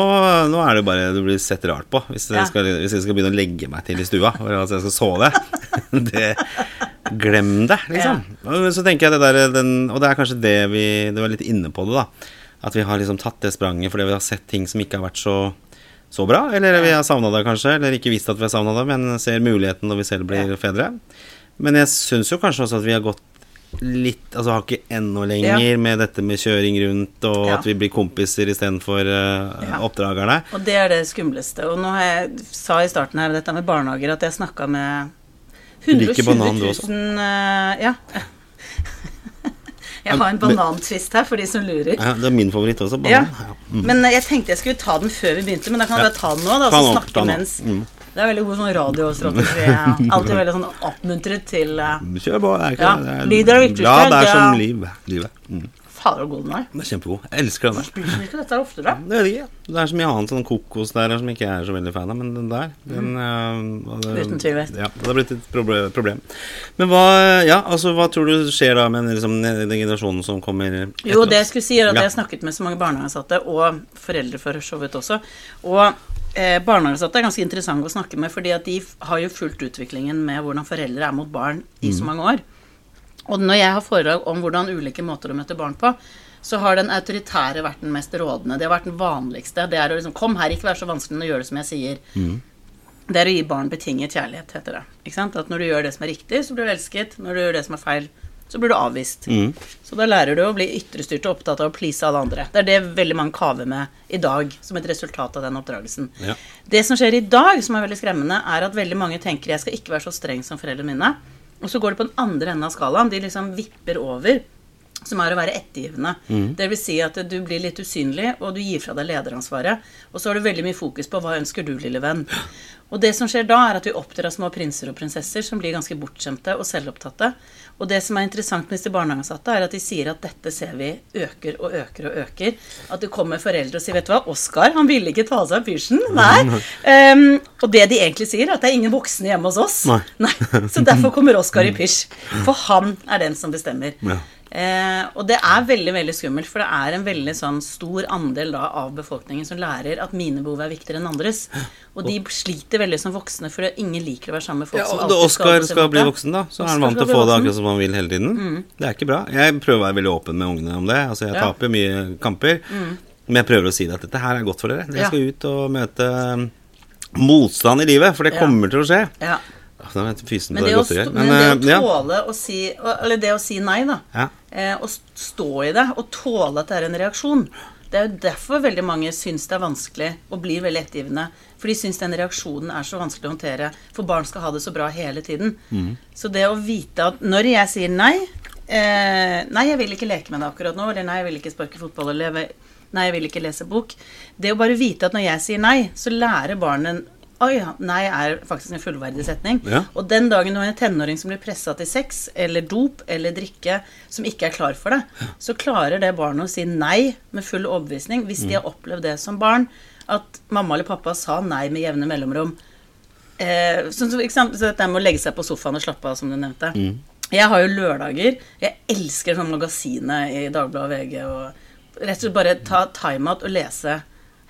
nå er det bare du blir sett rart på hvis jeg, Ja. skal, hvis jeg skal begynne å legge meg til i stua. for altså jeg skal sove. det, glem det, liksom. Og Så tenker jeg det der, den, Og det er kanskje det vi Du var litt inne på det, da. At vi har liksom tatt det spranget fordi vi har sett ting som ikke har vært så, så bra. Eller vi har savna det, kanskje. Eller ikke visst at vi har savna det, men ser muligheten når vi selv blir fedre. Men jeg syns jo kanskje også at vi har gått litt Altså har ikke ennå lenger med dette med kjøring rundt, og Ja. at vi blir kompiser istedenfor uh, Ja. oppdragerne. Og det er det skumleste. Og nå har jeg sa i starten her dette med barnehager at jeg snakka med Du liker 120 banan, 000 du også? eh, Ja. Jeg har en banantvist her, for de som lurer. Ja, det er min favoritt også. Banan. Ja. Men jeg tenkte jeg skulle ta den før vi begynte, men da kan jeg bare ta den nå. da, så snakke mens Mm. Det er veldig god sånn radiostrategi. Jeg er Alltid veldig sånn oppmuntret til eh, Kjør på. Det er ikke, Ja, det lyd er det viktigste, Ja, det er det som liv. Livet. Mm. Fader, så god den er. Den er kjempegod. Jeg elsker den der. Spiser ikke dette oftere? Det vet ikke. Det er så mye annet sånn kokos der som ikke er så veldig fan av, men den der den, mm. uh, det- Uten tvil. Ja, det har blitt et problem. Men hva, ja, altså, hva tror du skjer da med liksom, den generasjonen som kommer etter Jo, det jeg skulle si, er at Ja. jeg har snakket med så mange barnehageansatte, og foreldre for så vidt også. Og eh, barnehageansatte er ganske interessante å snakke med, fordi at de har jo fulgt utviklingen med hvordan foreldre er mot barn i Mm. så mange år. Og når jeg har foredrag om hvordan ulike måter å møte barn på, så har den autoritære vært den mest rådende. Det har vært den vanligste. Det er å liksom Kom her, ikke vær så vanskelig, men gjør det som jeg sier. Mm. Det er å gi barn betinget kjærlighet, heter det. At når du gjør det som er riktig, så blir du elsket. Når du gjør det som er feil, så blir du avvist. Mm. Så da lærer du å bli ytrestyrt og opptatt av å please alle andre. Det er det veldig mange kaver med i dag, som et resultat av den oppdragelsen. Ja. Det som skjer i dag, som er veldig skremmende, er at veldig mange tenker jeg skal ikke være så streng som foreldrene mine. Og så går det på den andre enden av skalaen. De liksom vipper over. Som er å være ettergivende. Det vil si at du blir litt usynlig, og du gir fra deg lederansvaret. Og så har du veldig mye fokus på hva ønsker du, lille venn. Og det som skjer da, er at vi oppdrar små prinser og prinsesser som blir ganske bortskjemte og selvopptatte. Og det som er interessant med disse barnehageansatte, er at de sier at dette ser vi øker og øker og øker. At det kommer foreldre og sier 'Vet du hva, Oskar, han ville ikke ta av seg pysjen'. Nei. Um, og det de egentlig sier, er at det er ingen voksne hjemme hos oss. Nei. Så derfor kommer Oskar i pysj. For han er den som bestemmer. Ja. Eh, og det er veldig veldig skummelt, for det er en veldig sånn stor andel da, av befolkningen som lærer at mine behov er viktigere enn andres. Og de sliter veldig som voksne, for ingen liker å være sammen med folk Ja, som alltid Oscar skal, skal bli voksen, da, så er han vant til å få det akkurat som han vil hele tiden. Det er ikke bra. Jeg prøver å være veldig åpen med ungene om det. Altså, jeg Ja. taper mye kamper, men jeg prøver å si det at dette her er godt for dere. Dere Ja. skal ut og møte motstand i livet, for det kommer til å skje. Ja. Men det, å, stå, men det å eh, ja. tåle å si Eller det å si nei, da. Ja. Eh, å stå i det, og tåle at det er en reaksjon. Det er jo derfor veldig mange syns det er vanskelig og blir veldig ettergivende. For de syns den reaksjonen er så vanskelig å håndtere. For barn skal ha det så bra hele tiden. Mm. Så det å vite at når jeg sier nei eh, Nei, jeg vil ikke leke med deg akkurat nå. Eller nei, jeg vil ikke sparke fotball. Eller nei, jeg vil ikke lese bok. Det å bare vite at når jeg sier nei, så lærer barnet Oi, ja, nei er faktisk en fullverdig setning. Ja. Og den dagen du har en tenåring som blir pressa til sex eller dop eller drikke, som ikke er klar for det, så klarer det barnet å si nei med full overbevisning hvis de har opplevd det som barn. At mamma eller pappa sa nei med jevne mellomrom. Eh, sånn som, ikke sant? så dette med å legge seg på sofaen og slappe av, som du nevnte. Jeg har jo lørdager. Jeg elsker sånn magasinet i Dagbladet og VG. Og rett og slett bare ta timeout og lese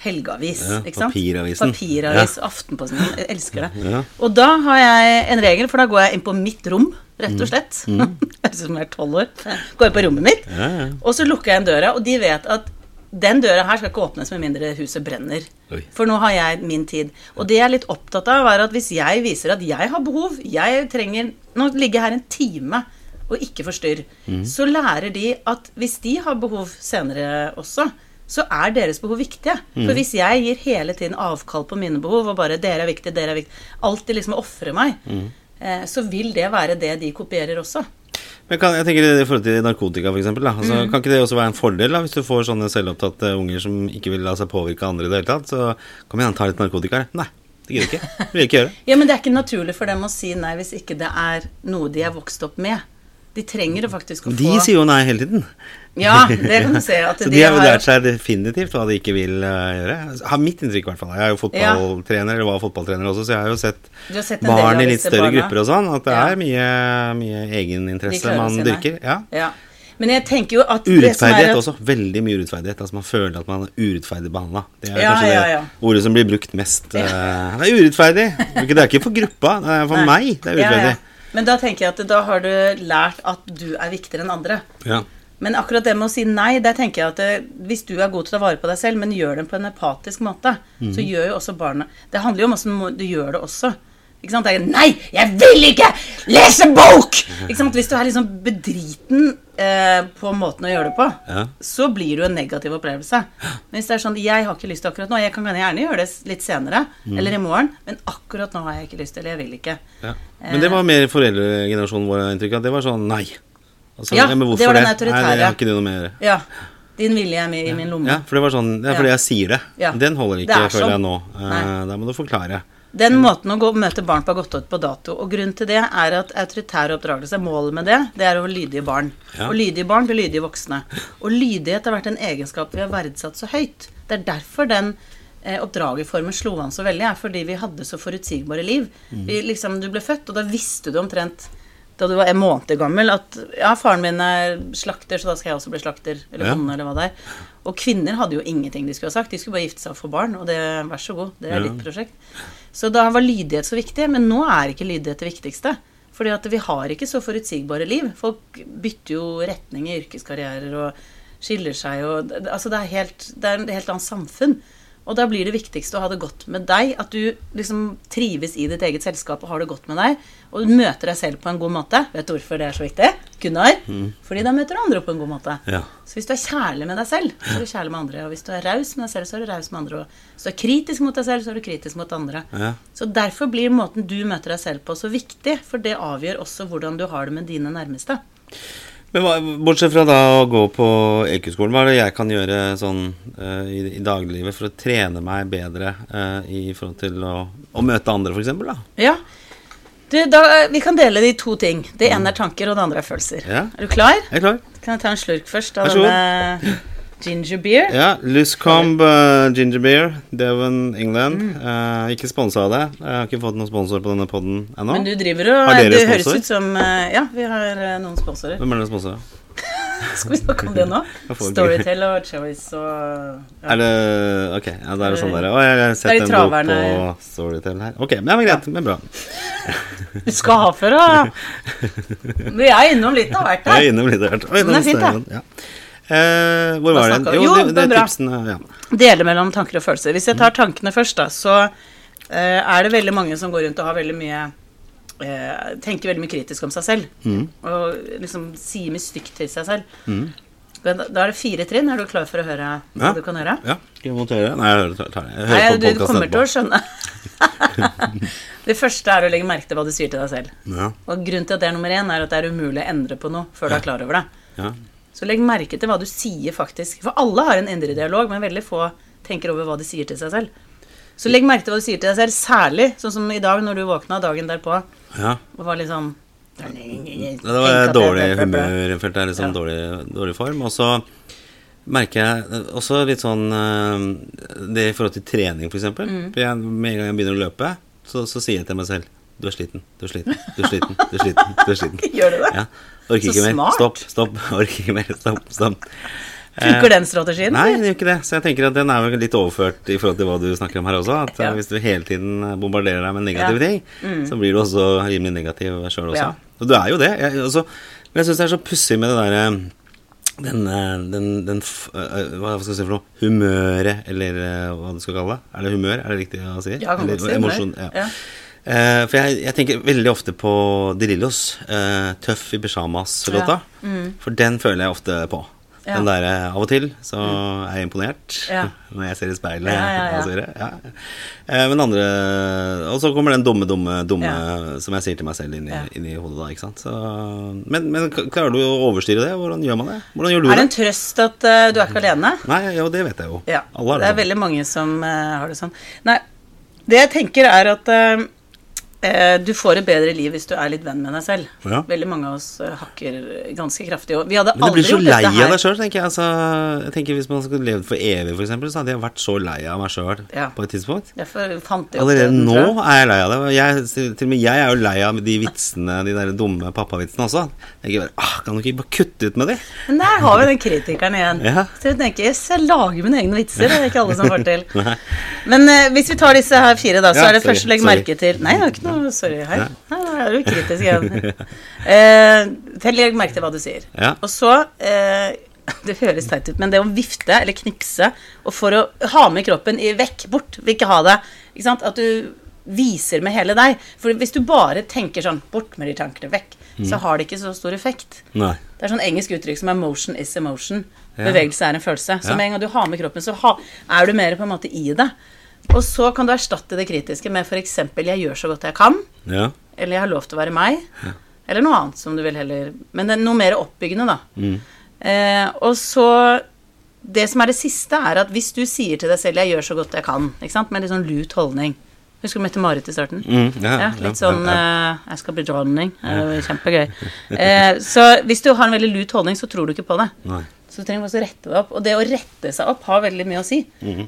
helgeavis. Ja, ikke sant? papiravisen. Papiravis, Aftenposten. Jeg elsker det. Ja. Og da har jeg en regel, for da går jeg inn på mitt rom, rett og slett. Høres ut som jeg er tolv år. Går inn på rommet mitt, Ja, ja. og så lukker jeg en døra, og de vet at den døra her skal ikke åpnes med mindre huset brenner. Oi. For nå har jeg min tid. Og det jeg er litt opptatt av, er at hvis jeg viser at jeg har behov Jeg trenger Nå ligger jeg her en time og ikke forstyrr. Så lærer de at hvis de har behov senere også, så er deres behov viktige. For hvis jeg gir hele tiden avkall på mine behov, og bare 'dere er viktige, dere er viktige', alltid liksom ofrer meg, eh, så vil det være det de kopierer også. Men kan, jeg tenker i forhold til narkotika, eksempel. Altså, Mm. Kan ikke det også være en fordel da, hvis du får sånne selvopptatte unger som ikke vil la seg påvirke andre i det hele tatt? Så kom igjen, ta litt narkotika. Nei, det gidder ikke. Det vil ikke gjøre. Ja, men det er ikke naturlig for dem å si nei hvis ikke det er noe de er vokst opp med. De trenger det faktisk å få De sier jo nei hele tiden. Ja, det kan du se. Så de har jo lært seg definitivt hva de ikke vil eh, gjøre. Har mitt inntrykk, i hvert fall. Jeg er jo fotballtrener, eller var fotballtrener også, så jeg har jo sett, har sett barn i litt større barna. grupper og sånn, at det Ja. er mye, mye egeninteresse man sine. dyrker. Ja. Ja. Men jeg tenker jo at det som er også. Veldig mye urettferdighet. Altså Man føler at man er urettferdig behandla. Det er Ja, kanskje ja, det ordet som blir brukt mest. eh, det er urettferdig. Det er ikke for gruppa, det er for Nei. meg det er Ja, urettferdig. ja. Men da tenker jeg at da har du lært at du er viktigere enn andre. Ja. Men akkurat det med å si nei, der tenker jeg at det, hvis du er god til å ta vare på deg selv, men gjør det på en epatisk måte, så Mhm. gjør jo også barnet Det handler jo om åssen du gjør det også. Ikke sant? Det er, nei, jeg vil ikke lese bok! Ikke sant? Hvis du er liksom bedriten eh, på måten å gjøre det på, Ja. så blir det jo en negativ opplevelse. Men hvis det er sånn Jeg har ikke lyst til akkurat nå, jeg kan gjerne gjøre det litt senere, mm. eller i morgen, men akkurat nå har jeg ikke lyst til, eller jeg vil ikke. Ja. Men det var mer foreldregenerasjonen vår inntrykk av. Det var sånn nei. Altså, Ja, men det var den Nei, autoritære. det har ikke det noe med å gjøre. Ja. Din vilje er med i min lomme. Ja, for det var sånn Det er fordi jeg sier det. Den holder ikke, er føler jeg sånn. nå. Eh, Nei. Da må du forklare. Den måten å gå, møte barn på har gått ut på dato. Og grunnen til det er at autoritær oppdragelse, målet med det, det er å være lydige barn. Ja. Og lydige barn blir lydige voksne. Og lydighet har vært en egenskap vi har verdsatt så høyt. Det er derfor den eh, oppdragerformen slo an så veldig, er fordi vi hadde så forutsigbare liv. Mm. Vi, liksom, du ble født, og da visste du omtrent da du var en måned gammel, at ja, faren min er slakter, så da skal jeg også bli slakter. Eller Ja. bonde, eller hva det er. Og kvinner hadde jo ingenting de skulle ha sagt. De skulle bare gifte seg og få barn, og det, vær så god, det er Ja. ditt prosjekt. Så da var lydighet så viktig, men nå er ikke lydighet det viktigste. Fordi at vi har ikke så forutsigbare liv. Folk bytter jo retning i yrkeskarrierer og skiller seg og Altså, det er helt Det er et helt annet samfunn. Og da blir det viktigste å ha det godt med deg. At du liksom trives i ditt eget selskap og har det godt med deg. Og du møter deg selv på en god måte. Vet du hvorfor det er så viktig? Gunnar? Fordi da møter du andre på en god måte. Ja. Så hvis du er kjærlig med deg selv, så er du kjærlig med andre. Og hvis du er raus med deg selv, så er du raus med andre. Og hvis du er kritisk mot deg selv, så er du kritisk mot andre. Ja. Så derfor blir måten du møter deg selv på, så viktig. For det avgjør også hvordan du har det med dine nærmeste. Men hva, Bortsett fra da å gå på Ekeskolen, hva er det jeg kan gjøre sånn uh, i, i dagliglivet for å trene meg bedre uh, i forhold til å, å møte andre, f.eks.? da? Ja. Du, da, vi kan dele det i to ting. Det ene er tanker, og det andre er følelser. Ja. Er du klar? Jeg er klar. Kan jeg ta en slurk først av denne ginger beer? Ja, Luscomb uh, Ginger Beer, Devon, England. Mm. Uh, ikke sponsa av det. Jeg har ikke fått noen sponsor på denne poden ennå. Men du driver og Har dere Det høres ut som uh, Ja, vi har eh, noen sponsorer. Hvem er det sponsorer? Skal vi snakke om det nå? Jeg Storytel og Choice og ja. Er det Ok, ja, da er det sånn der. Å, jeg har sett en bok på. Storytel her. Ok, men det var greit. Men bra. Du skal ha for å Vi er innom litt av hvert Jeg er innom litt av hvert. Oi, Men det er fint, da. ja. Eh, hvor var den? Jo, Jo, det, det er bra. tipsene. Ja. Dele mellom tanker og følelser. Hvis jeg tar tankene først, da, så eh, er det veldig mange som går rundt og har veldig mye eh, Tenker veldig mye kritisk om seg selv. Mm. Og liksom sier mye stygt til seg selv. Mm. Men Da, da er det fire trinn. Er du klar for å høre hva Ja. du kan høre? ja. Skal jeg montere? Nei, jeg hører, tar det. Jeg Nei, hører du på podkasten kommer til å skjønne. det første er å legge merke til hva du sier til deg selv. Ja, Og grunnen til at det er nummer én, er at det er umulig å endre på noe før du er klar over det. ja. Så legg merke til hva du sier, faktisk. For alle har en indre dialog, men veldig få tenker over hva de sier til seg selv. Så legg merke til hva du sier til deg selv, særlig sånn som i dag når du våkna dagen derpå ja. og var litt sånn Det var dårlig humør, følte jeg litt sånn Ja. dårlig, dårlig form. Og så merker jeg også litt sånn eh, Det i forhold til trening, f.eks. eksempel Mm. Jeg, Med en gang jeg begynner å løpe, så, så sier jeg til meg selv Du er sliten, du er sliten, du er sliten, du er sliten. Du er sliten. Gjør du det? Ja. Orker ikke mer. Stopp, stopp. Orker ikke mer. Stopp, stopp. Funker den strategien? Nei, det gjør ikke det. Så jeg tenker at den er vel litt overført i forhold til hva du snakker om her også. At Ja. eh, hvis du hele tiden bombarderer deg med negative Ja. Mm. ting, så blir du også rimelig negativ sjøl også. Ja. Og du er jo det. Jeg, også, men jeg syns det er så pussig med det derre den, eh, den, den eh, Hva skal jeg si for noe? Humøret, eller eh, hva du skal kalle det. Er det humør? Er det riktig å si? Ja, kan godt si humør. Ja. Ja. Eh, for jeg, jeg tenker veldig ofte på De Lillos, eh, 'Tøff i pysjamas'-låta. For den føler jeg ofte på. Mm. Ja. Mm. Den derre Av og til så er jeg imponert Ja. når jeg ser i speilet. Ja, ja, ja. Ja. Eh, men andre Og så kommer den dumme, dumme, dumme Ja. som jeg sier til meg selv inni, Ja. inni hodet da, ikke sant. Så, men, men klarer du å overstyre det? Hvordan gjør man det? Hvordan gjør du Er det en trøst at uh, du er ikke alene? Nei, jo, det vet jeg jo. Ja, det er sånn. veldig mange som uh, har det sånn. Nei, det jeg tenker er at eh, eh, du får et bedre liv hvis du er litt venn med deg selv. Ja. Veldig mange av oss eh, hakker ganske kraftig. Og vi hadde Men du blir så lei av deg sjøl, tenker jeg. Altså, jeg tenker Hvis man skulle levd for evig, f.eks., så hadde jeg vært så lei av meg sjøl Ja. på et tidspunkt. Allerede den, nå er jeg lei av det. Jeg, til og med jeg er jo lei av de vitsene, de der dumme pappavitsene også. Jeg bare, ah, Kan du ikke bare kutte ut med de? Men der har vi den kritikeren igjen. Ja. Så jeg tenker, yes, jeg lager mine egne vitser. Det er ikke alle som får til. Men uh, hvis vi tar disse her fire, da, så Ja, er det sorry, først å legge merke til Nei, det er ikke noe sorry her. her er du kritisk igjen. eh, til legg merke til hva du sier. Ja. Og så eh, Det høres teit ut, men det å vifte eller knipse og for å ha med kroppen i vekk, bort, vil ikke ha det. Ikke sant? At du viser med hele deg. For hvis du bare tenker sånn Bort med de tankene, vekk, Mm. så har det ikke så stor effekt. Nei. Det er sånn engelsk uttrykk som er 'motion is emotion'. Ja. Bevegelse er en følelse. Så Ja. med en gang du har med kroppen, så ha, er du mer på en måte i det. Og så kan du erstatte det kritiske med f.eks.: 'Jeg gjør så godt jeg kan', Ja. eller 'Jeg har lov til å være meg', eller noe annet som du vil heller Men det er noe mer oppbyggende, da. Mm. Eh, og så Det som er det siste, er at hvis du sier til deg selv 'Jeg gjør så godt jeg kan', ikke sant? med litt sånn lut holdning Husker du Mette-Marit i starten? Mm, ja, Ja, litt sånn eh, 'Jeg skal bli dronning'. Det er jo kjempegøy. Eh, så hvis du har en veldig lut holdning, så tror du ikke på det. Nei. Så du trenger også å rette deg opp. Og det å rette seg opp har veldig mye å si.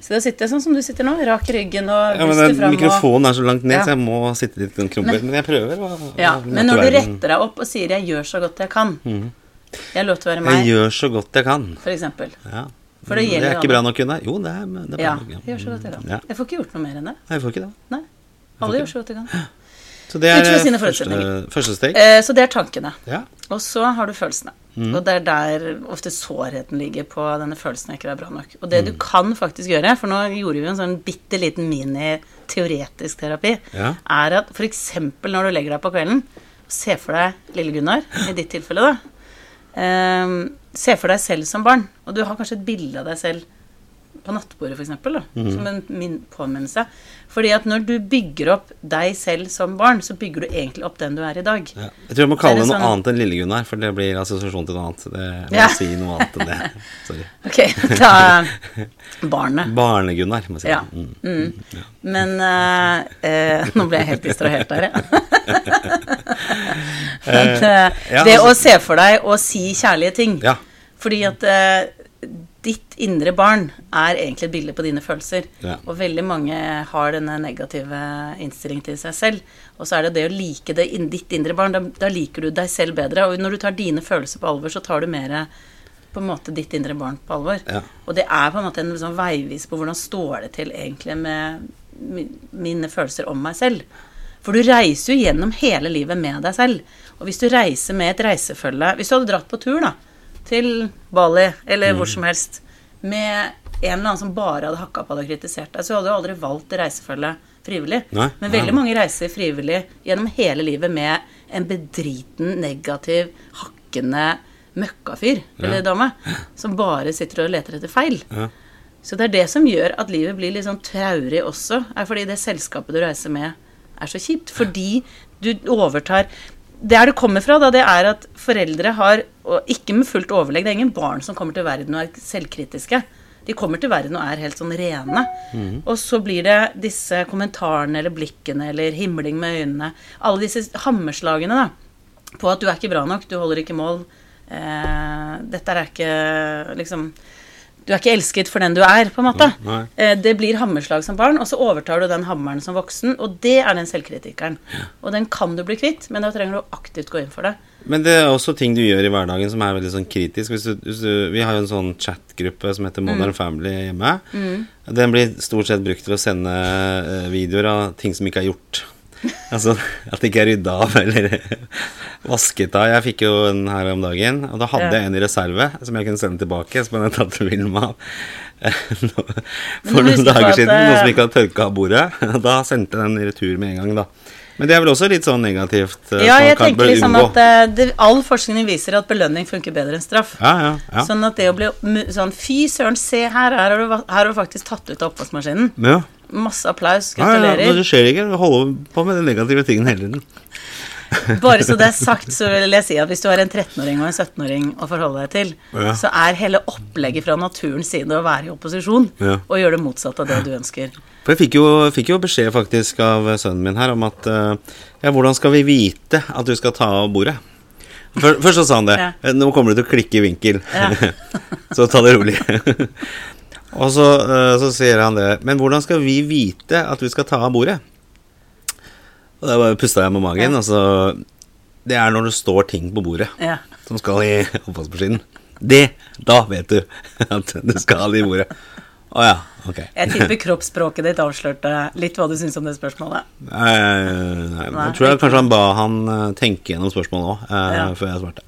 Så det å sitte sånn som du sitter nå, rak ryggen og. Ja, men puste fram Mikrofonen er så langt ned, Ja. så jeg må sitte litt krumpet. Men, jeg prøver. å- Ja, men når du retter deg opp og sier 'jeg gjør så godt jeg kan', jeg har lov til å være meg Jeg gjør så godt jeg kan. for eksempel. Ja. For det det, er ikke bra nok, Gunnar. Jo, det er, det er bra Ja, nok. jeg gjør så godt jeg kan. Ja. Jeg får ikke gjort noe mer enn det. Nei, jeg får ikke det. Nei. Alle gjør så godt de kan. Så det er sine første, første steg. Eh, så det er tankene. Ja. Og så har du følelsene. Og det er der ofte sårheten ligger på denne følelsen jeg ikke er bra nok. Og det du kan faktisk gjøre, for nå gjorde vi en sånn bitte liten mini-teoretisk terapi, Ja. er at f.eks. når du legger deg på kvelden, se for deg lille Gunnar, i ditt tilfelle, da. Um, se for deg selv som barn, og du har kanskje et bilde av deg selv på nattbordet, f.eks., da, som en min påminnelse. Fordi at når du bygger opp deg selv som barn, så bygger du egentlig opp den du er i dag. Ja. Jeg tror jeg må kalle Det det noe sånn- annet enn Lille-Gunnar, for det blir assosiasjon til noe annet. Det må Ja. si noe annet enn det. Sorry. Ok, da Barnet. Barne-Gunnar, må jeg si. Ja. Mm. Mm. Men uh, uh, Nå ble jeg helt distrahert der, jeg. Men, uh, ja, det altså- å se for deg og si kjærlige ting Ja. Fordi at eh, ditt indre barn er egentlig et bilde på dine følelser. Ja. Og veldig mange har denne negative innstillingen til seg selv. Og så er det det å like det, ditt indre barn. Da, da liker du deg selv bedre. Og når du tar dine følelser på alvor, så tar du mer på en måte ditt indre barn på alvor. Ja. Og det er på en måte en liksom veivis på hvordan står det til egentlig med mine følelser om meg selv. For du reiser jo gjennom hele livet med deg selv. Og hvis du reiser med et reisefølge Hvis du hadde dratt på tur, da, til Bali eller Mm. hvor som helst, med en eller annen som bare hadde hakka på deg og kritisert deg, så hadde du aldri valgt reisefølge frivillig. Nei, Men nei. veldig mange reiser frivillig gjennom hele livet med en bedriten, negativ, hakkende møkkafyr eller dame som bare sitter og leter etter feil. Ja. Så det er det som gjør at livet blir litt sånn traurig også, er fordi det selskapet du reiser med, er så kjipt. Fordi du overtar Der det kommer fra, da, det er at foreldre har, ikke med fullt overlegg Det er ingen barn som kommer til verden og er selvkritiske. De kommer til verden og er helt sånn rene. Og så blir det disse kommentarene eller blikkene eller himling med øynene Alle disse hammerslagene da, på at du er ikke bra nok, du holder ikke mål. Eh, dette er ikke liksom Du er ikke elsket for den du er, på en måte. Nei. Eh, det blir hammerslag som barn, og så overtar du den hammeren som voksen, og det er den selvkritikeren. Og den kan du bli kvitt, men da trenger du å aktivt gå inn for det. Men det er også ting du gjør i hverdagen som er veldig sånn kritisk. Hvis du, hvis du, vi har jo en sånn chatgruppe som heter Modern Mm. Family hjemme. Den blir stort sett brukt til å sende eh, videoer av ting som ikke er gjort. Altså at det ikke er rydda av eller vasket av. Jeg fikk jo en her om dagen, og da hadde Ja. jeg en i reserve som jeg kunne sende tilbake. Som jeg hadde tatt film av eh, for noen dager siden. eh, Noen som ikke hadde tørka av bordet. Da sendte jeg den i retur med en gang, da. Men det er vel også litt sånn negativt. eh, Ja, jeg tenker liksom unngå. at eh, det, all forskning viser at belønning funker bedre enn straff. Ja, ja, ja. Sånn at det å bli sånn Fy søren, se her, her har, du, her har du faktisk tatt ut av oppvaskmaskinen. ja. Masse applaus, Ja, ja, men gratulerer. det skjer ikke. Holde på med de negative tingene hele tiden. bare så det er sagt, så vil jeg si at hvis du har en 13-åring og en 17-åring å forholde deg til, Ja. så er hele opplegget fra naturens side å være i opposisjon Ja. og gjøre det motsatte av det du ønsker. For jeg fikk jo, fikk jo beskjed faktisk av sønnen min her om at eh, Ja, hvordan skal vi vite at du skal ta av bordet? Først så sa han det. Ja. "Eh, Nå kommer du til å klikke i vinkel. Så ta det rolig. og så, eh, så sier han det. Men hvordan skal vi vite at vi skal ta av bordet? Og da bare pusta jeg med magen. Ja. Altså, Det er når det står ting på bordet Ja. som skal i oppvaskmaskinen. Det, da vet du at det skal i bordet. Å ja, ok. Jeg tipper kroppsspråket ditt avslørte litt hva du syns om det spørsmålet. Nei, nei, Nei, jeg tror jeg kanskje han ba han eh, tenke gjennom spørsmålet òg, Ja. før jeg svarte.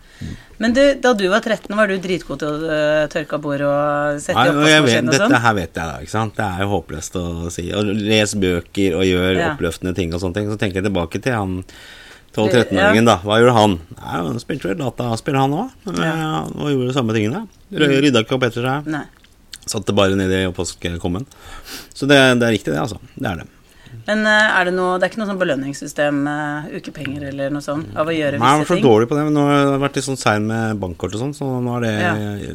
Men du, da du var 13, var du dritgod til å øh, tørke av bord og sette i oppvaskmaskinen og dette sånn? her vet jeg, da. ikke sant? Det er jo håpløst å si. Og les bøker og gjør Ja. oppløftende ting og sånne ting. Så tenker jeg tilbake til han 12-13-åringen, da. Hva gjorde han? Nei, han spilte vel dataspill, han òg. Ja. Og gjorde de samme tingene. Rø- Rydda ikke opp etter seg. Nei. Satte bare ned i oppvaskkummen. Så det, det er riktig, det, altså. Det er det. Men øh, er det noe Det er ikke noe sånn belønningssystem, øh, ukepenger eller noe sånt, av å gjøre visse ting? Nei, jeg var så dårlig på det, men nå har jeg vært litt sånn sein med bankkort og sånn, så nå er det Ja.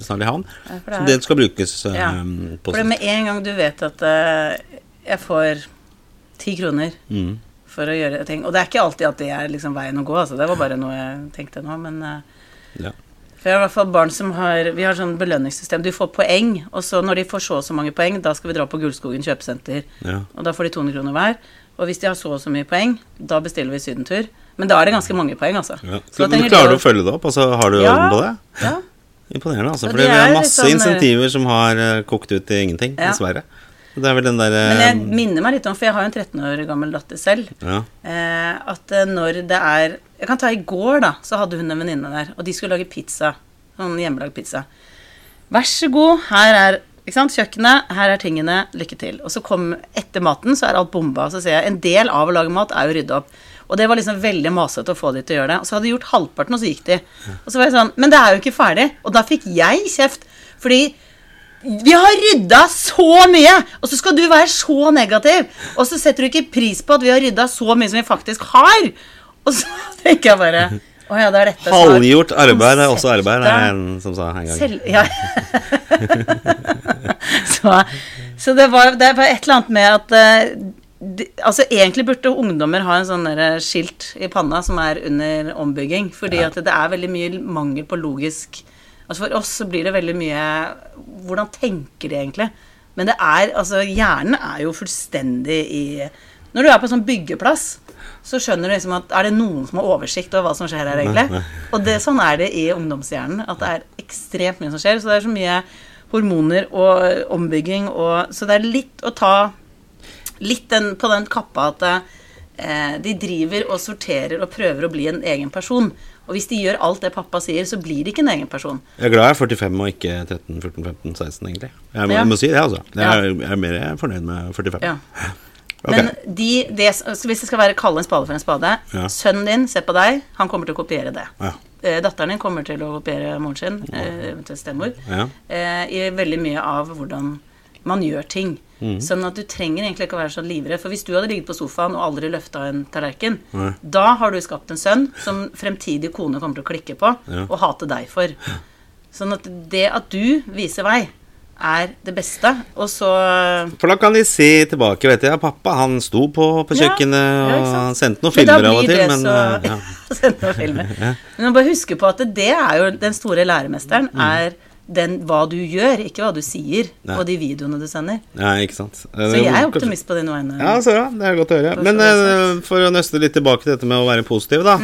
snart i havn. Ja, Så det skal brukes eh, Ja. på for det med en gang du vet at uh, jeg får ti kroner mm. for å gjøre ting Og det er ikke alltid at det er liksom veien å gå, altså. Det var bare noe jeg tenkte nå, men uh, ja. For jeg har i hvert fall barn som har Vi har sånn belønningssystem. Du får poeng, og så når de får så og så mange poeng, da skal vi dra på Gullskogen kjøpesenter. ja. Og da får de 200 kroner hver. Og hvis de har så og så mye poeng, da bestiller vi sydentur. Men da er det ganske mange poeng, altså. ja. Så Så du klarer de å følge det opp? Altså, har du Ja. orden på det? Ja. Imponerende, altså. For de det er masse sånn, eh, insentiver som har eh, kokt ut til ingenting, dessverre. Så Det er vel den der, Men jeg minner meg litt om, for jeg har jo en 13 år gammel datter selv, ja. eh, at eh, når det er Jeg kan ta i går, da, så hadde hun en venninne der, og de skulle lage pizza. Sånn hjemmelagd pizza. Vær så god, her er ikke sant, kjøkkenet, her er tingene, lykke til. Og så kom etter maten, så er alt bomba. Så ser jeg en del av å lage mat er jo å rydde opp. Og det var liksom veldig masete å få de til å gjøre det. Og så hadde de gjort halvparten, og så gikk de. Og så var jeg sånn Men det er jo ikke ferdig. Og da fikk jeg kjeft. Fordi vi har rydda så mye, og så skal du være så negativ. Og så setter du ikke pris på at vi har rydda så mye som vi faktisk har. Og så tenker jeg bare Å ja, det er dette Halvgjort arbeid er også arbeid, er en som sa en gang. selv, ja. så så det, var, det var et eller annet med at eh, de, Altså Egentlig burde ungdommer ha en sånn skilt i panna som er under ombygging. Fordi Ja. at det er veldig mye mangel på logisk Altså For oss så blir det veldig mye Hvordan tenker de egentlig? Men det er Altså, hjernen er jo fullstendig i Når du er på en sånn byggeplass, så skjønner du liksom at er det noen som har oversikt over hva som skjer her, egentlig? Og det, sånn er det i ungdomshjernen. At det er ekstremt mye som skjer. Så det er så mye hormoner og ombygging og Så det er litt å ta Litt den, på den kappa at eh, de driver og sorterer og prøver å bli en egen person. Og hvis de gjør alt det pappa sier, så blir de ikke en egen person. Jeg er glad jeg er 45 og ikke 13, 14, 15, 16, egentlig. Jeg må, Ja. jeg må si det, altså. Jeg er, jeg er mer fornøyd med 45. Ja. Okay. Men de, det, hvis det skal være kalle en spade for en spade Ja. Sønnen din se på deg, han kommer til å kopiere det. Ja. Eh, Datteren din kommer til å kopiere moren sin, eh, eventuelt stemor, Ja. eh, i veldig mye av hvordan man gjør ting. Mm. Sånn at du trenger egentlig ikke å være så livredd. For hvis du hadde ligget på sofaen og aldri løfta en tallerken, Nei. da har du skapt en sønn som fremtidig kone kommer til å klikke på Ja. og hate deg for. Sånn at det at du viser vei, er det beste. Og så For da kan de se tilbake, vet. Ja, pappa han sto på, på kjøkkenet ja, og sant. sendte noen filmer av og til, men så- eh, ja. sendte noen filmer. Men man bare huske på at det er jo den store læremesteren, er den hva du gjør, ikke hva du sier, Nei. og de videoene du sender. Nei, ikke sant. Så jeg er optimist på dine vegne. Ja, så bra. Det er godt å høre. Men eh, for å nøste litt tilbake til dette med å være positiv, da.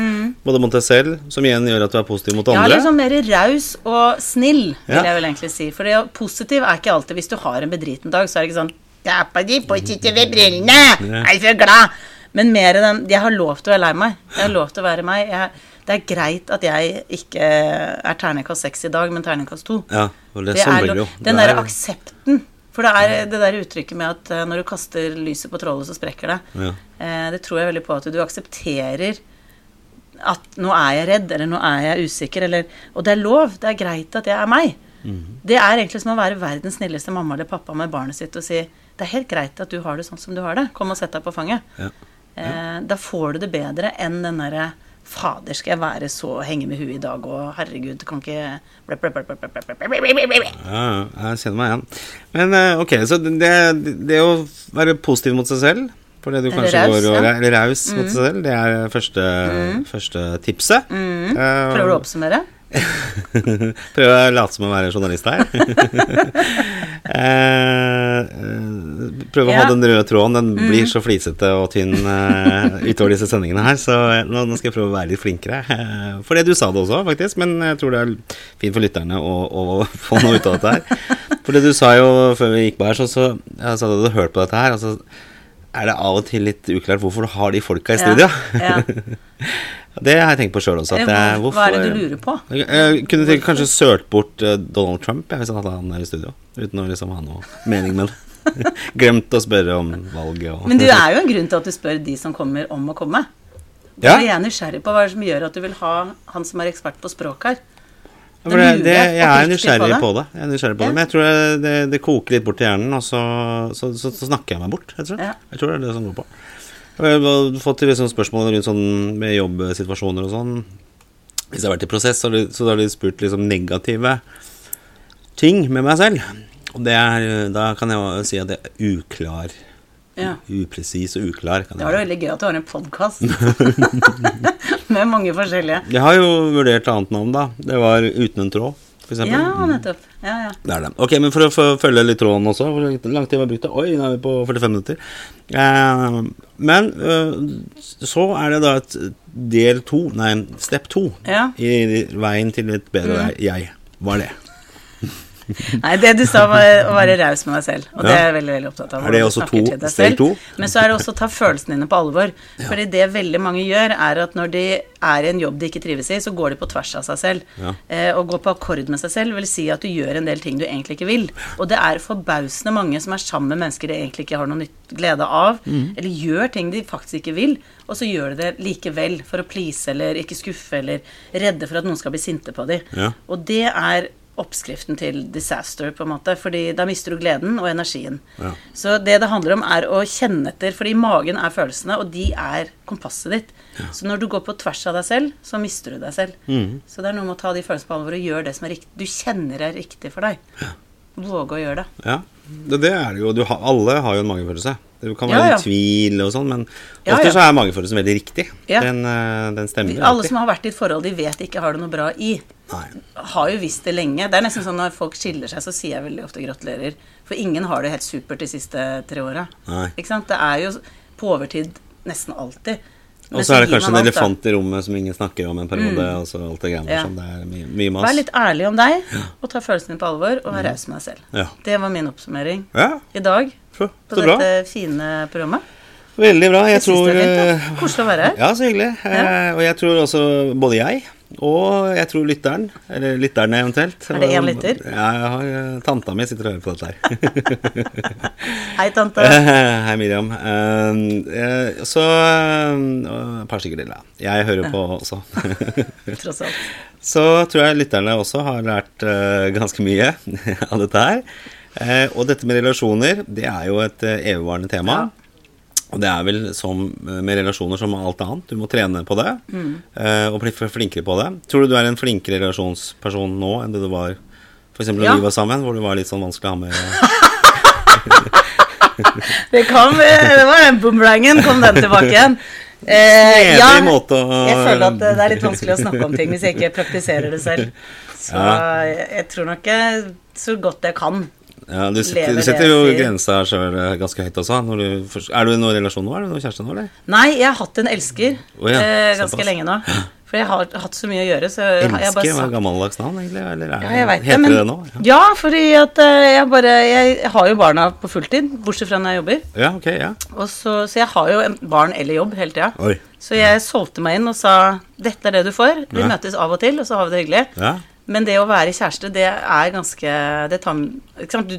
Både mot deg selv, som igjen gjør at du er positiv mot andre. Ja, liksom mer raus og snill, vil Ja. jeg vel egentlig si. For positiv er ikke alltid Hvis du har en bedriten dag, så er det ikke sånn «Ja, på de positive brillene! Er så glad! Men mer den Jeg har lov til å være lei meg. Jeg har lov til å være meg. Jeg, det er greit at jeg ikke er terningkast seks i dag, men terningkast to. Ja, og det, Det sånn er blir det jo. Den derre er- aksepten. For det er det der uttrykket med at eh, når du kaster lyset på trollet, så sprekker det. Ja. Eh, det tror jeg veldig på at du aksepterer at nå er jeg redd, eller nå er jeg usikker, eller Og det er lov. Det er greit at jeg er meg. Mm. Det er egentlig som å være verdens snilleste mamma eller pappa med barnet sitt og si det er helt greit at du har det sånn som du har det. Kom og sett deg på fanget. Ja. Eh, da får du det bedre enn den derre Fader, skal jeg være så henge med huet i dag og herregud, kan ikke blep, blep, blep, Ja, jeg kjenner meg igjen. Men eh, ok, så det, det å være positiv mot seg selv for det du eller kanskje raus, går og ja. raus mot seg mm. selv, det er første, mm. første tipset. Mm. Eh, Prøver du å oppsummere? Prøver å late som å være journalist her. Eh, eh, å Ja. ha den røde tråden. Den blir så flisete og tynn eh, utover disse sendingene her, så nå, nå skal jeg prøve å være litt flinkere. Eh, For det du sa det også, faktisk, men jeg tror det er fint for lytterne å, å få noe ut av dette her. For det du sa jo før vi gikk på her, så, så jeg sa du hadde hørt på dette her. Altså, er det av og til litt uklart hvorfor du har de folka i studio? Ja. Det har jeg tenkt på sjøl også. At Hva, hvorfor, hva er det du lurer på? jeg, jeg kunne tenkt, kanskje sølt bort eh, Donald Trump jeg, hvis han hadde han her i studio. Uten å liksom ha noe mening med det. Glemt å spørre om valget og Men du er jo en grunn til at du spør de som kommer, om å komme. Ja. Da er jeg nysgjerrig på hva som gjør at du vil ha han som er ekspert på språk her. Ja, det, det, jeg er nysgjerrig på på det. Jeg er nysgjerrig på Ja. det Men jeg tror det, det, koker litt bort i hjernen, og så, så, så, så snakker jeg meg bort. jeg tror. Jeg tror det er det som går på. Jeg har fått liksom spørsmål rundt sånn med jobbsituasjoner og sånn. Hvis jeg har vært i prosess, så har de, så har de spurt liksom negative ting med meg selv. Og det er, da kan jeg si at jeg er uklar. Ja. Upresis og uklar. Kan Det var veldig gøy at du har en podkast med mange forskjellige. jeg har jo vurdert annet navn, da. Det var Uten en tråd, eksempel. Ja, nettopp. Ja, ja. Det er det. Ok, men for å følge litt tråden også Hvor lang tid har vi brukt? Oi, nå er vi på 45 minutter. Eh, men eh, så er det da et del to, nei, step to Ja. i veien til et bedre jeg. Hva er det? Nei, det du sa var å være raus med deg selv. Og det er jeg veldig veldig opptatt av. Er det også to- til deg steg selv. to? Men så er det også å ta følelsene dine på alvor. Fordi det veldig mange gjør, er at når de er i en jobb de ikke trives i, så går de på tvers av seg selv. Ja. Eh, å gå på akkord med seg selv vil si at du gjør en del ting du egentlig ikke vil. Og det er forbausende mange som er sammen med mennesker de egentlig ikke har noe nytt glede av, Mm. eller gjør ting de faktisk ikke vil, og så gjør de det likevel for å please eller ikke skuffe eller redde for at noen skal bli sinte på dem. Ja. Og det er oppskriften til disaster, på en måte. Fordi da mister du gleden og energien. Ja. Så det det handler om, er å kjenne etter. Fordi magen er følelsene, og de er kompasset ditt. Så når du går på tvers av deg selv, så mister du deg selv. Mm. Så det er noe med å ta de følelsene på alvor og gjøre det som er riktig. Du kjenner er riktig for deg. Våge å gjøre det. Ja, det, det er det jo. Du har, alle har jo en magefølelse. Det kan være Ja, ja. tvil og sånn, men Ja, ofte ja. så er magefølelsen veldig riktig. Den, eh, den stemmer Alle alltid. som har vært i et forhold de vet ikke har det noe bra i. Nei. Har jo visst det lenge. Det er nesten sånn når folk skiller seg, så sier jeg veldig ofte gratulerer. For ingen har det helt supert de siste tre åra. Det er jo på overtid nesten alltid. Og så er det kanskje en elefant i rommet som ingen snakker om en periode. Og så alt det greiene. Ja. som det er mye, mye mas. Vær litt ærlig om deg, og ta følelsene dine på alvor, og vær raus med deg selv. Ja. Det var min oppsummering Ja, i dag på dette fine programmet. Veldig bra. Jeg, Jeg tror eh. Koselig å være her. Ja, så hyggelig. Eh, og jeg tror også både jeg og jeg tror lytteren, eller lytterne eventuelt Er det én lytter? Ja, jeg har, eh, tanta mi sitter og hører på dette her. Hei, tante. Hei, Miriam. Så Et par stykker til, ja. Jeg hører på også. Tross alt. Så tror jeg lytterne også har lært ganske mye av dette her. Og dette med relasjoner, det er jo et evigvarende tema. Og det er vel som eh, med relasjoner som med alt annet. Du må trene på det Mm. eh, og bli flinkere på det. Tror du du er en flinkere relasjonsperson nå enn det du var f.eks. da Ja. vi var sammen, hvor du var litt sånn vanskelig å ha med Det kom Det var den boomerangen. Kom den tilbake igjen? Eh, ja, Jeg føler at det er litt vanskelig å snakke om ting hvis jeg ikke praktiserer det selv. Så jeg tror nok jeg så godt jeg kan. Ja, du, setter, du setter jo jeg grensa sjøl ganske høyt også. Du, er du i noen relasjon nå? Er du noen kjæreste nå, eller? Nei, jeg har hatt en elsker oh, ja, eh, ganske lenge nå. For jeg har hatt så mye å gjøre, så jeg Elsker bare var et gammeldags navn, egentlig? Eller er, Ja, jeg det, heter men det nå? Ja. Ja, fordi at eh, jeg bare Jeg har jo barna på fulltid, bortsett fra når jeg jobber. ja, ok, ja. Og så, så jeg har jo barn eller jobb hele tida. Så jeg solgte meg inn og sa dette er det du får. Vi Ja. møtes av og til, og så har vi det hyggelig. Ja, Men det å være kjæreste, det er ganske Det tar, sant? Du,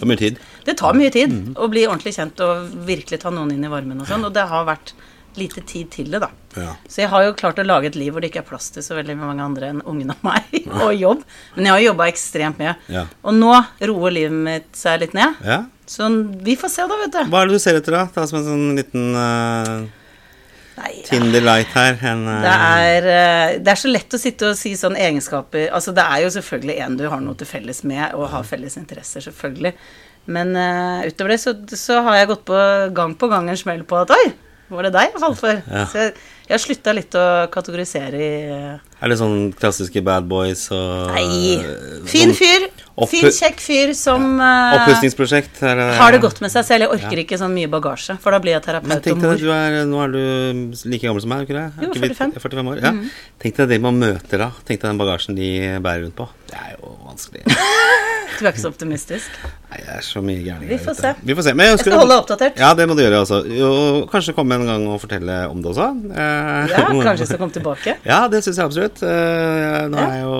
for mye tid. det tar mye tid Mhm. å bli ordentlig kjent og virkelig ta noen inn i varmen og sånn. Og det har vært lite tid til det, da. Ja. Så jeg har jo klart å lage et liv hvor det ikke er plass til så veldig mange andre enn ungene og meg, og jobb. Men jeg har jobba ekstremt mye. Ja. Og nå roer livet mitt seg litt ned. ja. Så vi får se, da, vet du. Hva er det du ser etter, da? Ta som en sånn liten eh, Nei, ja. Tinder Light her. En, eh, Det er, eh, det er så lett å sitte og si sånne egenskaper Altså, det er jo selvfølgelig en du har noe til felles med, og har felles interesser, selvfølgelig. Men uh, utover det så, så har jeg gått på gang på gang en smell på at oi, var det deg jeg falt for? Ja. Så jeg, jeg slutta litt å kategorisere i eh, Er det sånn klassiske bad boys og Nei. eh, Fin sånn fyr. Fin, kjekk fyr som ja. Oppussingsprosjekt? er har det godt med seg selv. Jeg orker ikke sånn mye bagasje, for da blir jeg Men terapeut tenk og deg, er, nå er du like gammel som meg, ikke det? Jo, ikke vi- 45. 45 år. Ja. Tenk deg det man møter da. Tenk deg den bagasjen de bærer rundt på. Det er jo vanskelig. Du er ikke så optimistisk. Nei, jeg er så mye gærninger Vi får se. Vi får se. Men jeg, Jeg skal holde deg oppdatert. Ja, det må du gjøre, altså. Jo, kanskje komme en gang og fortelle om det også. Eh, Ja, kanskje jeg skal komme tilbake. Ja, det syns jeg absolutt. Eh, nå er jeg jo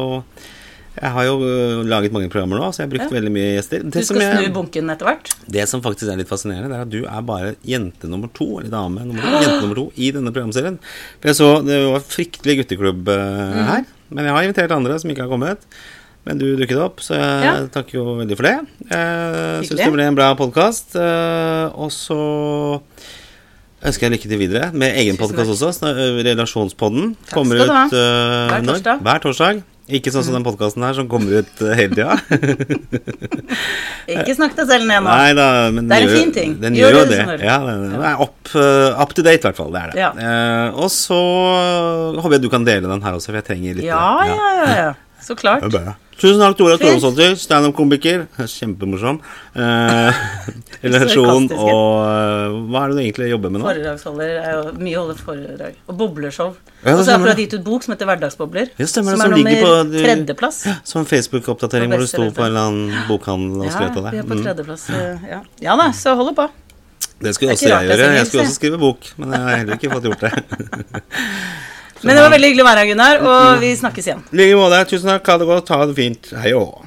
Jeg har jo eh, laget mange programmer nå, så jeg har brukt Ja. veldig mye gjester. Det du skal snu bunken etter hvert. det som faktisk er litt fascinerende, det er at du er bare jente nummer to, eller dame nummer to, jente nummer to i denne programserien. For jeg så det var fryktelig gutteklubb uh, mm. her, men jeg har invitert andre som ikke har kommet. Men du dukket opp, så jeg Ja. takker jo veldig for det. Jeg syns det ble en bra podkast. Og så ønsker jeg lykke til videre med egen podkast også. Relasjonspodden Takk kommer ut eh, Hver torsdag. Mm. Hver torsdag. Ikke sånn som den podkasten her som kommer ut eh, hele tida. Ikke snakk deg selv ned nå. Nei da, men Det er en fin ting. Den Gjør jo det det. Ja, den, den er up, eh, up to date, i hvert fall. Det er det. Ja. Eh, og så håper jeg du kan dele den her også, for jeg trenger litt Ja, ja, ja, ja. Så klart. Ja, bra. Tusen takk, Tora Fint. Kronesåtter, standup-komiker. Kjempemorsom. Eh, relasjon og eh, Hva er det du egentlig jobber med nå? Foredragsholder er jo mye holder foredrag. Og bobleshow. Ja, og så har jeg akkurat gitt ut bok som heter Hverdagsbobler. Ja, stemmer som, som er nummer på- tredjeplass. Som Facebook-oppdatering hvor du sto på en eller annen bokhandel og Ja, skrøt av det. vi er på Mm. tredjeplass. eh, Ja. ja da, så holder på. Det skulle også jeg gjøre. Jeg skulle også skrive bok, men jeg har heller ikke fått gjort det. Men det var veldig hyggelig å være her, Gunnar, og vi snakkes igjen. I like måte. Tusen takk. Ha det godt. Ha det fint. Hei og hå.